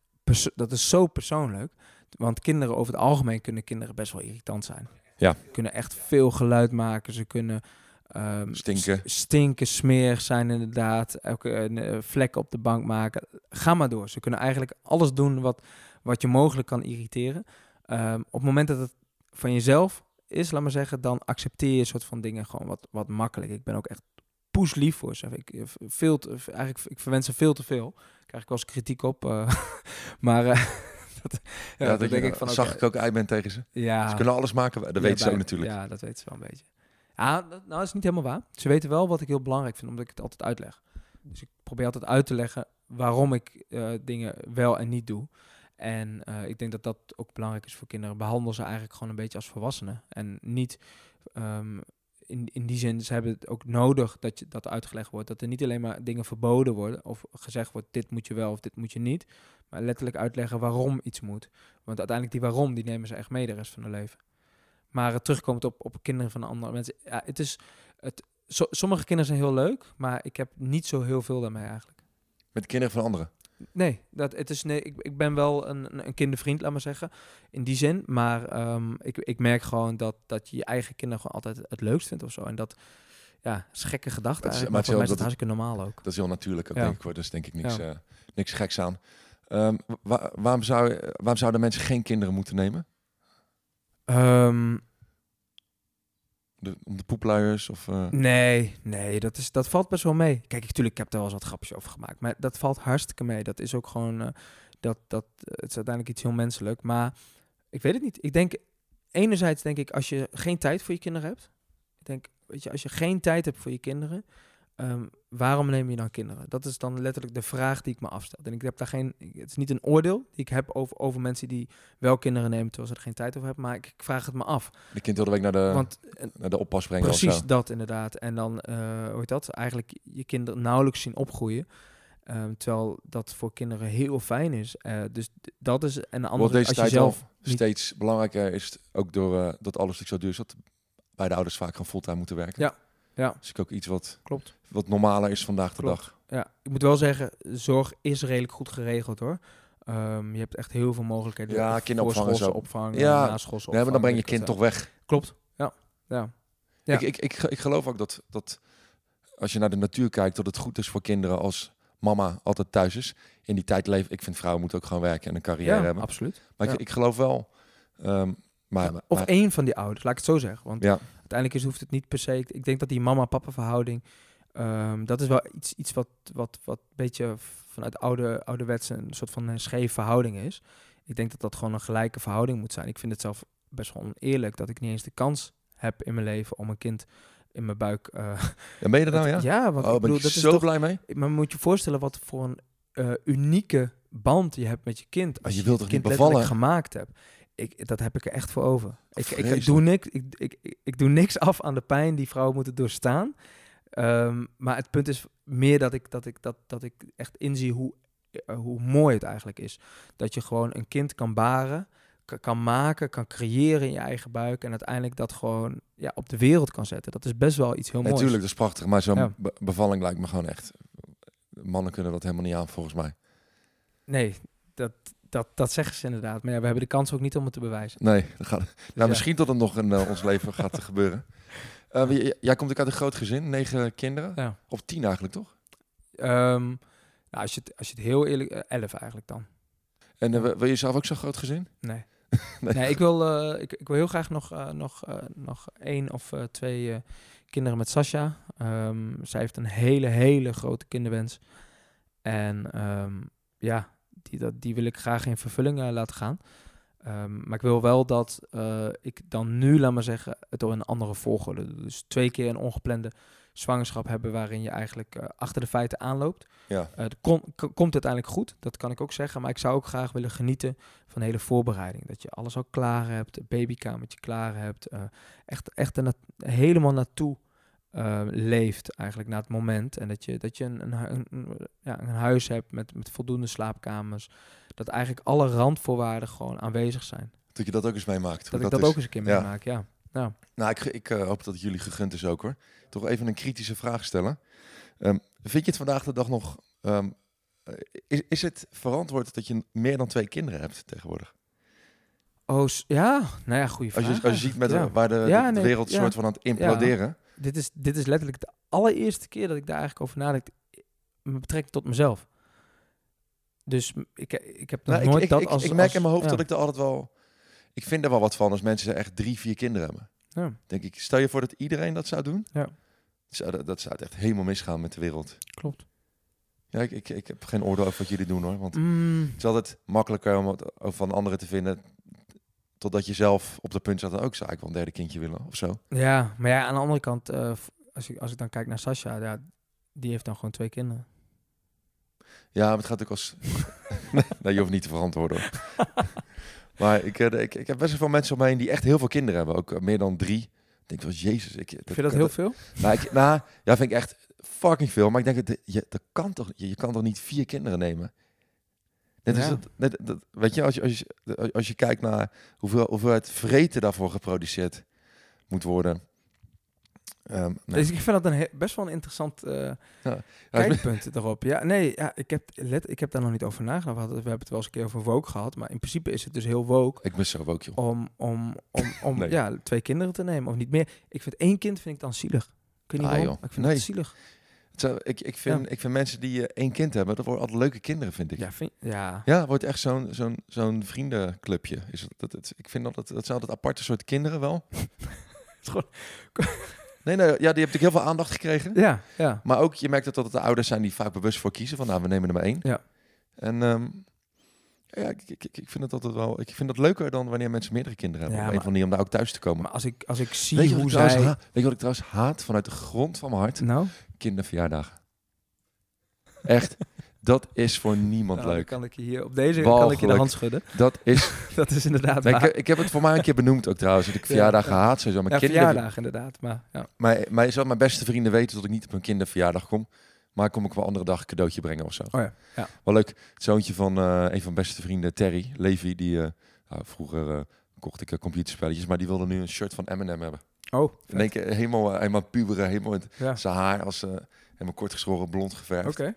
dat is zo persoonlijk. Want kinderen over het algemeen kunnen kinderen best wel irritant zijn. Ja. Kunnen echt veel geluid maken. Ze kunnen ehm, Stinken. stinken, smerig zijn inderdaad. Elke eh, vlek op de bank maken. Ga maar door. Ze kunnen eigenlijk alles doen wat, wat je mogelijk kan irriteren. Ehm, op het moment dat het van jezelf is, laat maar zeggen, dan accepteer je soort van dingen gewoon wat, wat makkelijk. Ik ben ook echt poeslief voor ze. Ik, eh, veel te, eigenlijk, ik verwens ze veel te veel. Daar krijg ik wel eens kritiek op. eh, maar eh, dat, ja, dat denk ik van... zag ik ook uit ben tegen ze. ja, Ze kunnen alles maken. Dat ja, weten ze ook bij- natuurlijk. Ja, dat weten ze wel een beetje. Ja, dat, nou, dat is niet helemaal waar. Ze weten wel wat ik heel belangrijk vind, omdat ik het altijd uitleg. Dus ik probeer altijd uit te leggen waarom ik eh, dingen wel en niet doe. En eh, ik denk dat dat ook belangrijk is voor kinderen. Behandel ze eigenlijk gewoon een beetje als volwassenen. En niet ehm, in, in die zin, ze hebben het ook nodig dat je dat uitgelegd wordt. Dat er niet alleen maar dingen verboden worden of gezegd wordt, dit moet je wel of dit moet je niet. Maar letterlijk uitleggen waarom iets moet. Want uiteindelijk die waarom, die nemen ze echt mee de rest van hun leven. Maar het terugkomt op, op kinderen van andere mensen. Ja, het is, het, so- sommige kinderen zijn heel leuk, maar ik heb niet zo heel veel daarmee eigenlijk. Met kinderen van anderen. Nee, dat, het is, nee ik, ik ben wel een, een- kindervriend, laat maar zeggen, in die zin. Maar ehm, ik, ik merk gewoon dat, dat je je eigen kinderen gewoon altijd het leukst vindt of zo. En dat, ja, is gekke gedachte Het is- eigenlijk, maar maar het is voor mij is het hartstikke normaal ook. Dat is heel natuurlijk ook, Ja. denk ik. Hoor. Dus denk ik niks, Ja. eh, niks geks aan. Ehm, wa- waarom, zou, waarom zouden mensen geen kinderen moeten nemen? Ehm, De, om de poepluiers? Of, eh, Nee, nee, dat, is, dat valt best wel mee. Kijk, natuurlijk, ik heb er wel eens wat grapjes over gemaakt. Maar dat valt hartstikke mee. Dat is ook gewoon... eh, dat, dat, het is uiteindelijk iets heel menselijk. Maar ik weet het niet. Ik denk... Enerzijds denk ik, als je geen tijd voor je kinderen hebt... Ik denk, weet je, als je geen tijd hebt voor je kinderen... ehm, waarom neem je dan kinderen? Dat is dan letterlijk de vraag die ik me afstel. En ik heb daar geen... Het is niet een oordeel die ik heb over, over mensen die wel kinderen nemen... terwijl ze er geen tijd over hebben. Maar ik, ik vraag het me af. de kind wilde week naar de, Want eh, naar de oppas brengen Precies dat inderdaad. En dan, eh hoe dat? Eigenlijk je kinderen nauwelijks zien opgroeien. Ehm, terwijl dat voor kinderen heel fijn is. Eh, dus dat is een andere... Wordt deze als je tijd zelf niet- steeds belangrijker is, ook door dat alles zo duur is, dat beide ouders vaak gewoon fulltime moeten werken. Ja, ja. Dus ook iets wat, Klopt. wat normaler is vandaag de Klopt. dag. Ja, ik moet wel zeggen, zorg is redelijk goed geregeld hoor. Ehm, je hebt echt heel veel mogelijkheden. Ja, kinderopvang en zo. opvang, Ja, na schoolse Nee, maar dan opvang, breng je ik kind toch weg. ja. Klopt, ja. ja. Ja. Ik, ik, ik, ik geloof ook dat, dat als je naar de natuur kijkt, dat het goed is voor kinderen als mama altijd thuis is. In die tijd leven, ik vind vrouwen moeten ook gewoon werken en een carrière Ja, hebben. absoluut. Maar ja. ik, ik geloof wel, ehm, maar, of maar- één van die ouders, laat ik het zo zeggen. Want ja, uiteindelijk is, hoeft het niet per se. Ik, ik denk dat die mama-papa verhouding. ehm, dat is wel iets, iets wat, wat, wat een beetje vanuit oude, ouderwets een soort van een scheef verhouding is. Ik denk dat dat gewoon een gelijke verhouding moet zijn. Ik vind het zelf best wel oneerlijk dat ik niet eens de kans heb in mijn leven om een kind in mijn buik. eh, ja, ben je er nou, ja? ja, want oh, ik ben bedoel, ik dat is zo toch. blij mee. Maar moet je voorstellen wat voor een eh, unieke band je hebt met je kind. Als je je, wilt kind niet bevallen? gemaakt hebt. Ik, dat heb ik er echt voor over. Ik, ik, doe niks, ik, ik, ik, doe niks af aan de pijn die vrouwen moeten doorstaan. Ehm, maar het punt is meer dat ik, dat ik, dat, dat ik echt inzie hoe, eh, hoe mooi het eigenlijk is. Dat je gewoon een kind kan baren, ka- kan maken, kan creëren in je eigen buik. En uiteindelijk dat gewoon ja, op de wereld kan zetten. Dat is best wel iets heel moois. Natuurlijk, dat is prachtig. Maar zo'n Ja. be- bevalling lijkt me gewoon echt... Mannen kunnen dat helemaal niet aan, volgens mij. Nee, dat, dat, dat zeggen ze inderdaad. Maar ja, we hebben de kans ook niet om het te bewijzen. Nee, dat gaat, nou, ja. misschien tot het nog in eh, ons leven gaat gebeuren. Eh, jij komt ook uit een groot gezin, negen kinderen. Ja. Of tien eigenlijk, toch? Ehm, nou, als, je het, als je het heel eerlijk... eh, elf eigenlijk dan. En wil je zelf ook zo'n groot gezin? Nee. Nee. Nee, ik wil, ik, ik wil heel graag nog, eh, nog, nog één of twee kinderen met Sasha. Ehm, zij heeft een hele, hele grote kinderwens. En ehm, ja, die, dat, die wil ik graag in vervulling eh, laten gaan. Ehm, maar ik wil wel dat eh, ik dan nu, laat maar zeggen, het door een andere volgorde. doe. Dus twee keer een ongeplande zwangerschap hebben waarin je eigenlijk eh, achter de feiten aanloopt. Ja. Het komt uiteindelijk goed, dat kan ik ook zeggen. Maar ik zou ook graag willen genieten van de hele voorbereiding. Dat je alles al klaar hebt, het babykamertje klaar hebt. echt echt er na- helemaal naartoe eh, leeft eigenlijk naar het moment. En dat je, dat je een, een, ja, een huis hebt met, met voldoende slaapkamers. Dat eigenlijk alle randvoorwaarden gewoon aanwezig zijn. Dat je dat ook eens meemaakt. Dat, ik dat ook eens een keer Ja. meemaak, ja. ja. Nou, ik, ik eh, hoop dat het jullie gegund is ook hoor. Toch even een kritische vraag stellen. Ehm, vind je het vandaag de dag nog... ehm, eh, is, is het verantwoord dat je meer dan twee kinderen hebt tegenwoordig? Oh, ja? Nou ja, goede vraag. Als je, als je ziet met, waar de, Ja, de wereld soort van aan het imploderen. Dit is, dit is letterlijk de allereerste keer dat ik daar eigenlijk over nadenk. Met betrekking tot mezelf. Dus ik, ik heb nog Nou, ik, nooit ik, dat ik, als... ik merk als- in mijn hoofd ja. dat ik er altijd wel... Ik vind er wel wat van als mensen echt drie, vier kinderen hebben. Ja, Denk ik, stel je voor dat iedereen dat zou doen? Ja. Zou, dat, dat zou echt helemaal misgaan met de wereld. klopt. Ja, ik, ik, ik heb geen oordeel over wat jullie doen hoor. Want Mm, het is altijd makkelijker om het over van anderen te vinden. Totdat je zelf op de punt zat, ook zou ik wel een derde kindje willen of zo. ja, maar ja, aan de andere kant, eh, als, ik, als ik dan kijk naar Sasha, ja, die heeft dan gewoon twee kinderen. Ja, maar het gaat ook als... nee, je hoeft niet te verantwoorden. maar ik, eh, ik, ik heb best wel veel mensen om me heen die echt heel veel kinderen hebben. Ook eh, meer dan drie. Ik denk wel, jezus. Ik, Vind je dat heel veel? Nou, ik, nou, ja, vind ik echt fucking veel. Maar ik denk, dat je, dat kan toch, je, je kan toch niet vier kinderen nemen? Net is het, net, dat, weet je, als je, als, je, als je kijkt naar hoeveel, hoeveel het vreten daarvoor geproduceerd moet worden. Ehm, nou, Dus ik vind dat een best wel een interessant eh, ja, kijkpunt erop. Ja, nee, ja, ik, heb, let, ik heb daar nog niet over nagedacht. We, hadden- we hebben het wel eens een keer over woke gehad. Maar in principe is het dus heel woke ik mis zo ook, joh. om, om, om, om Nee. ja, twee kinderen te nemen of niet meer. Ik vind één kind vind ik dan zielig. Ik weet niet Ah, waarom, ik vind Nee. het zielig. Zou- ik, ik, vind, ik vind mensen die eh, één kind hebben, dat worden altijd leuke kinderen, vind ik. Ja, Ja, vind, ja. het wordt echt zo'n zo'n zo'n vriendenclubje. Is het, dat, het, ik vind dat dat zijn altijd aparte soort kinderen wel. is gewoon- Nee, nee, ja, die hebben natuurlijk heel veel aandacht gekregen. ja, ja. Maar ook, je merkt dat het de ouders zijn die vaak bewust voor kiezen. Van, nou, we nemen er maar één. Ja. En ehm, ja, ik, ik, ik- vind het altijd wel... Ik vind dat leuker dan wanneer mensen meerdere kinderen hebben. Ja, op een andere manier om daar ook thuis te komen. Maar als ik, als ik zie hoe ik zij... weet je wat ik trouwens haat vanuit de grond van mijn hart? Nou, Kinderverjaardagen. Echt, dat is voor niemand nou, leuk. kan ik je hier op deze kan ik je de hand schudden. Dat is... Dat is inderdaad waar. ik, ik heb het voor mij een keer benoemd ook trouwens. Dat ik verjaardagen ja. haat. Sowieso. Mijn, ja, kinderen, verjaardag inderdaad. Maar, ja. mijn, mijn, zelfs mijn beste vrienden weten dat ik niet op een kinderverjaardag kom. Maar kom ik wel andere dag een cadeautje brengen of zo. Oh ja, ja. Wel leuk. Het zoontje van eh, een van mijn beste vrienden, Terry, Levi, die... eh, nou, vroeger eh, kocht ik computerspelletjes, maar die wilde nu een shirt van Eminem hebben. Oh, In één keer helemaal, eh, helemaal puberen, helemaal in het- ja. zijn haar als eh, helemaal kort geschoren, blond geverfd. Oké.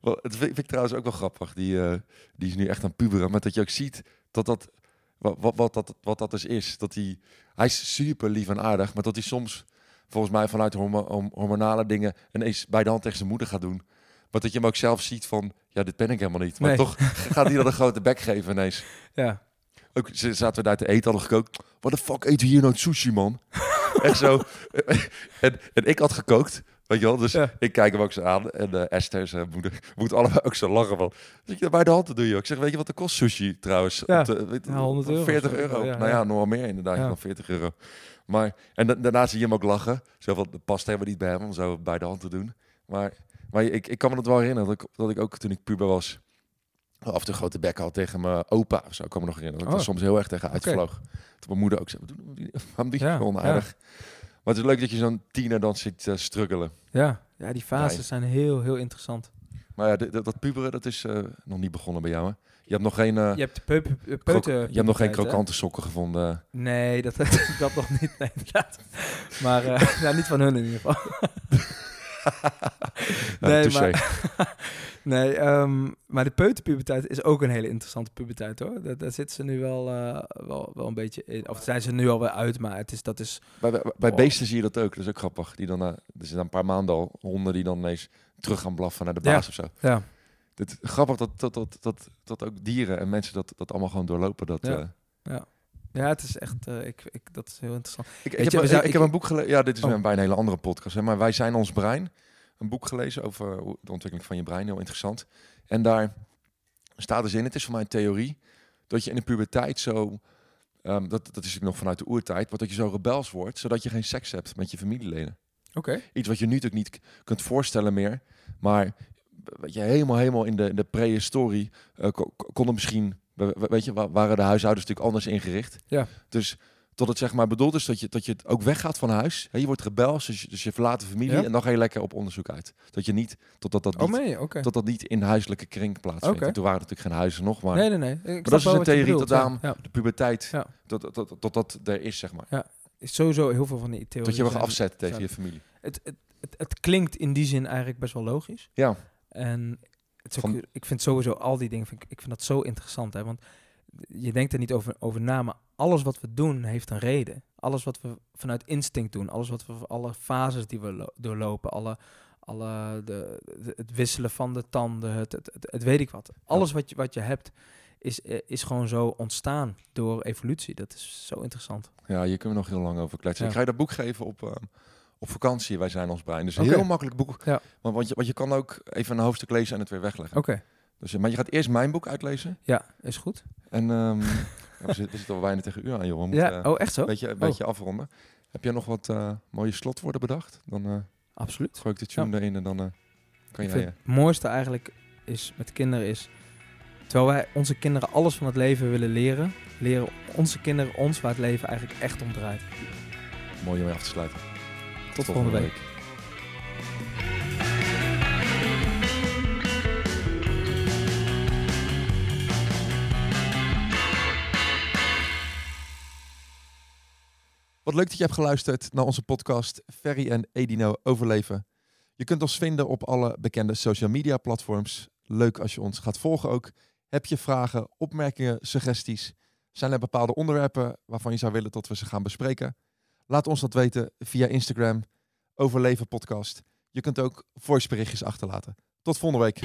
Wel, het vind, vind ik trouwens ook wel grappig. Die, eh, die is nu echt aan puberen. Maar dat je ook ziet dat dat... Wat, wat, wat, dat, wat dat dus is. Dat hij, hij is super lief en aardig. Maar dat hij soms volgens mij vanuit hormonale dingen... ineens bij de hand tegen zijn moeder gaat doen. Maar dat je hem ook zelf ziet van... Ja, dit ben ik helemaal niet. Maar Nee. toch gaat hij dan een grote bek geven ineens. Ja. Ook zaten we daar te eten, hadden gekookt. Wat de fuck eten we hier nou sushi, man? Echt zo. en, en ik had gekookt. Weet je wel, dus Ja. ik kijk hem ook zo aan. En eh, Esther, zijn moeder, moet allebei ook zo lachen van. Dat je bij de hand te doen, joh. Ik zeg, weet je wat de kost sushi trouwens? Ja. Op de- weet- Ja, 100 euro 40 of zo. euro. Ja, nou ja, nog wel meer inderdaad dan 40 euro. Maar, en da- daarna zie je hem ook lachen. Zo van, dat past helemaal niet bij hem om zo bij de hand te doen. Maar, maar ik, ik kan me dat wel herinneren. Dat ik, dat ik ook toen ik puber was... af en toe een grote bek had tegen mijn opa. of Zo ik kan me nog herinneren. Dat ik Oh. soms heel erg tegen uitvloog. Toen mijn moeder ook zei, "Wat doen- waarom je Ja, gewoon aardig? Maar het is leuk dat je zo'n tiener dan ziet eh, struggelen. Ja. ja, die fases Nee. zijn heel, heel interessant. Maar ja, dat, dat puberen, dat is eh, nog niet begonnen bij jou, hè? Je hebt nog geen, eh Je hebt de peute... je hebt nog geen krokante sokken gevonden. Nee, dat, dat nog niet. Nee, inderdaad. Maar ja, niet van hun in ieder geval. Nou, Nee, maar- Nee, ehm, maar de peuterpuberteit is ook een hele interessante puberteit hoor. Daar, daar zitten ze nu wel, eh, wel, wel een beetje in. Of zijn ze nu al wel uit, maar het is, dat is... Bij, bij, bij Oh. beesten zie je dat ook. Dat is ook grappig. Die dan, na- er zijn een paar maanden al honden die dan ineens terug gaan blaffen naar de Ja. baas of zo. Ja, Het is grappig dat, dat, dat, dat, dat ook dieren en mensen dat, dat allemaal gewoon doorlopen. Dat, Ja. eh, ja het is echt... eh, ik, ik, dat is heel interessant. ik, heb, je, we ja, zijn- ik ik- heb een boek gelezen. Ja, dit is Oh. een, bij een hele andere podcast. Hè, maar wij zijn ons brein. Een boek gelezen over de ontwikkeling van je brein. Heel interessant. En daar staat dus in, het is voor mij een theorie, dat je in de puberteit zo... ehm, dat, dat is nog vanuit de oertijd, maar dat je zo rebels wordt, zodat je geen seks hebt met je familieleden. Oké. Iets wat je nu natuurlijk niet kunt voorstellen meer. Maar weet je, helemaal, helemaal in de, in de prehistorie eh, ko- ko- konden misschien, we- we- weet je, wa- waren de huishoudens natuurlijk anders ingericht. Ja. Dus tot het zeg maar bedoeld is dat je, dat je het ook weggaat van huis. Je wordt rebels, dus je, dus je verlaat de familie Ja. en dan ga je lekker op onderzoek uit. Dat je niet, totdat dat Oh, niet, nee, oké. tot dat niet in huiselijke kring plaatsvindt. En toen waren natuurlijk geen huizen nog, maar Nee, nee, nee. Ik dat is wel een theorie, bedoelt, dat ja. daarom- Ja. de puberteit, Ja. tot, tot, tot, tot dat er is, zeg maar. Is sowieso heel veel van die theorieën. Dat je wel zijn- afzet tegen zijn- je familie. Het, het, het, het klinkt in die zin eigenlijk best wel logisch. Ja, En het is ook, Van- ik vind sowieso al die dingen, vind ik, ik vind dat zo interessant. Hè? Want je denkt er niet over, over na, maar alles wat we doen heeft een reden. Alles wat we vanuit instinct doen, alles wat we, alle fases die we lo- doorlopen, alle, alle de, de- het wisselen van de tanden, het, het, het, het weet ik wat. Alles wat je, wat je hebt is, eh, is gewoon zo ontstaan door evolutie. Dat is zo interessant. Ja, hier kunnen we nog heel lang over kletsen. Ja. Ik ga je dat boek geven op, ehm, op vakantie. Wij zijn ons brein. Dus een heel makkelijk boek. Ja. Maar want je, want je kan ook even een hoofdstuk lezen en het weer wegleggen. Oké, Dus, eh, maar je gaat eerst mijn boek uitlezen. ja, is goed. En ehm, ja, we, zitten, al bijna tegen uur aan, joh. Moeten Ja, eh, oh echt zo? een beetje, een beetje afronden. Heb jij nog wat eh, mooie slotwoorden bedacht? Dan eh Absoluut. gooi ik de tune erin en dan kan Ik jij... het mooiste eigenlijk is met kinderen is... Terwijl wij onze kinderen alles van het leven willen leren... leren onze kinderen ons waar het leven eigenlijk echt om draait. mooi om mee af te sluiten. Tot volgende week. Wat leuk dat je hebt geluisterd naar onze podcast Ferry en Edino Overleven. Je kunt ons vinden op alle bekende social media platforms. Leuk als je ons gaat volgen ook. Heb je vragen, opmerkingen, suggesties? Zijn er bepaalde onderwerpen waarvan je zou willen dat we ze gaan bespreken? Laat ons dat weten via Instagram, Overleven Podcast. Je kunt ook voiceberichtjes achterlaten. Tot volgende week.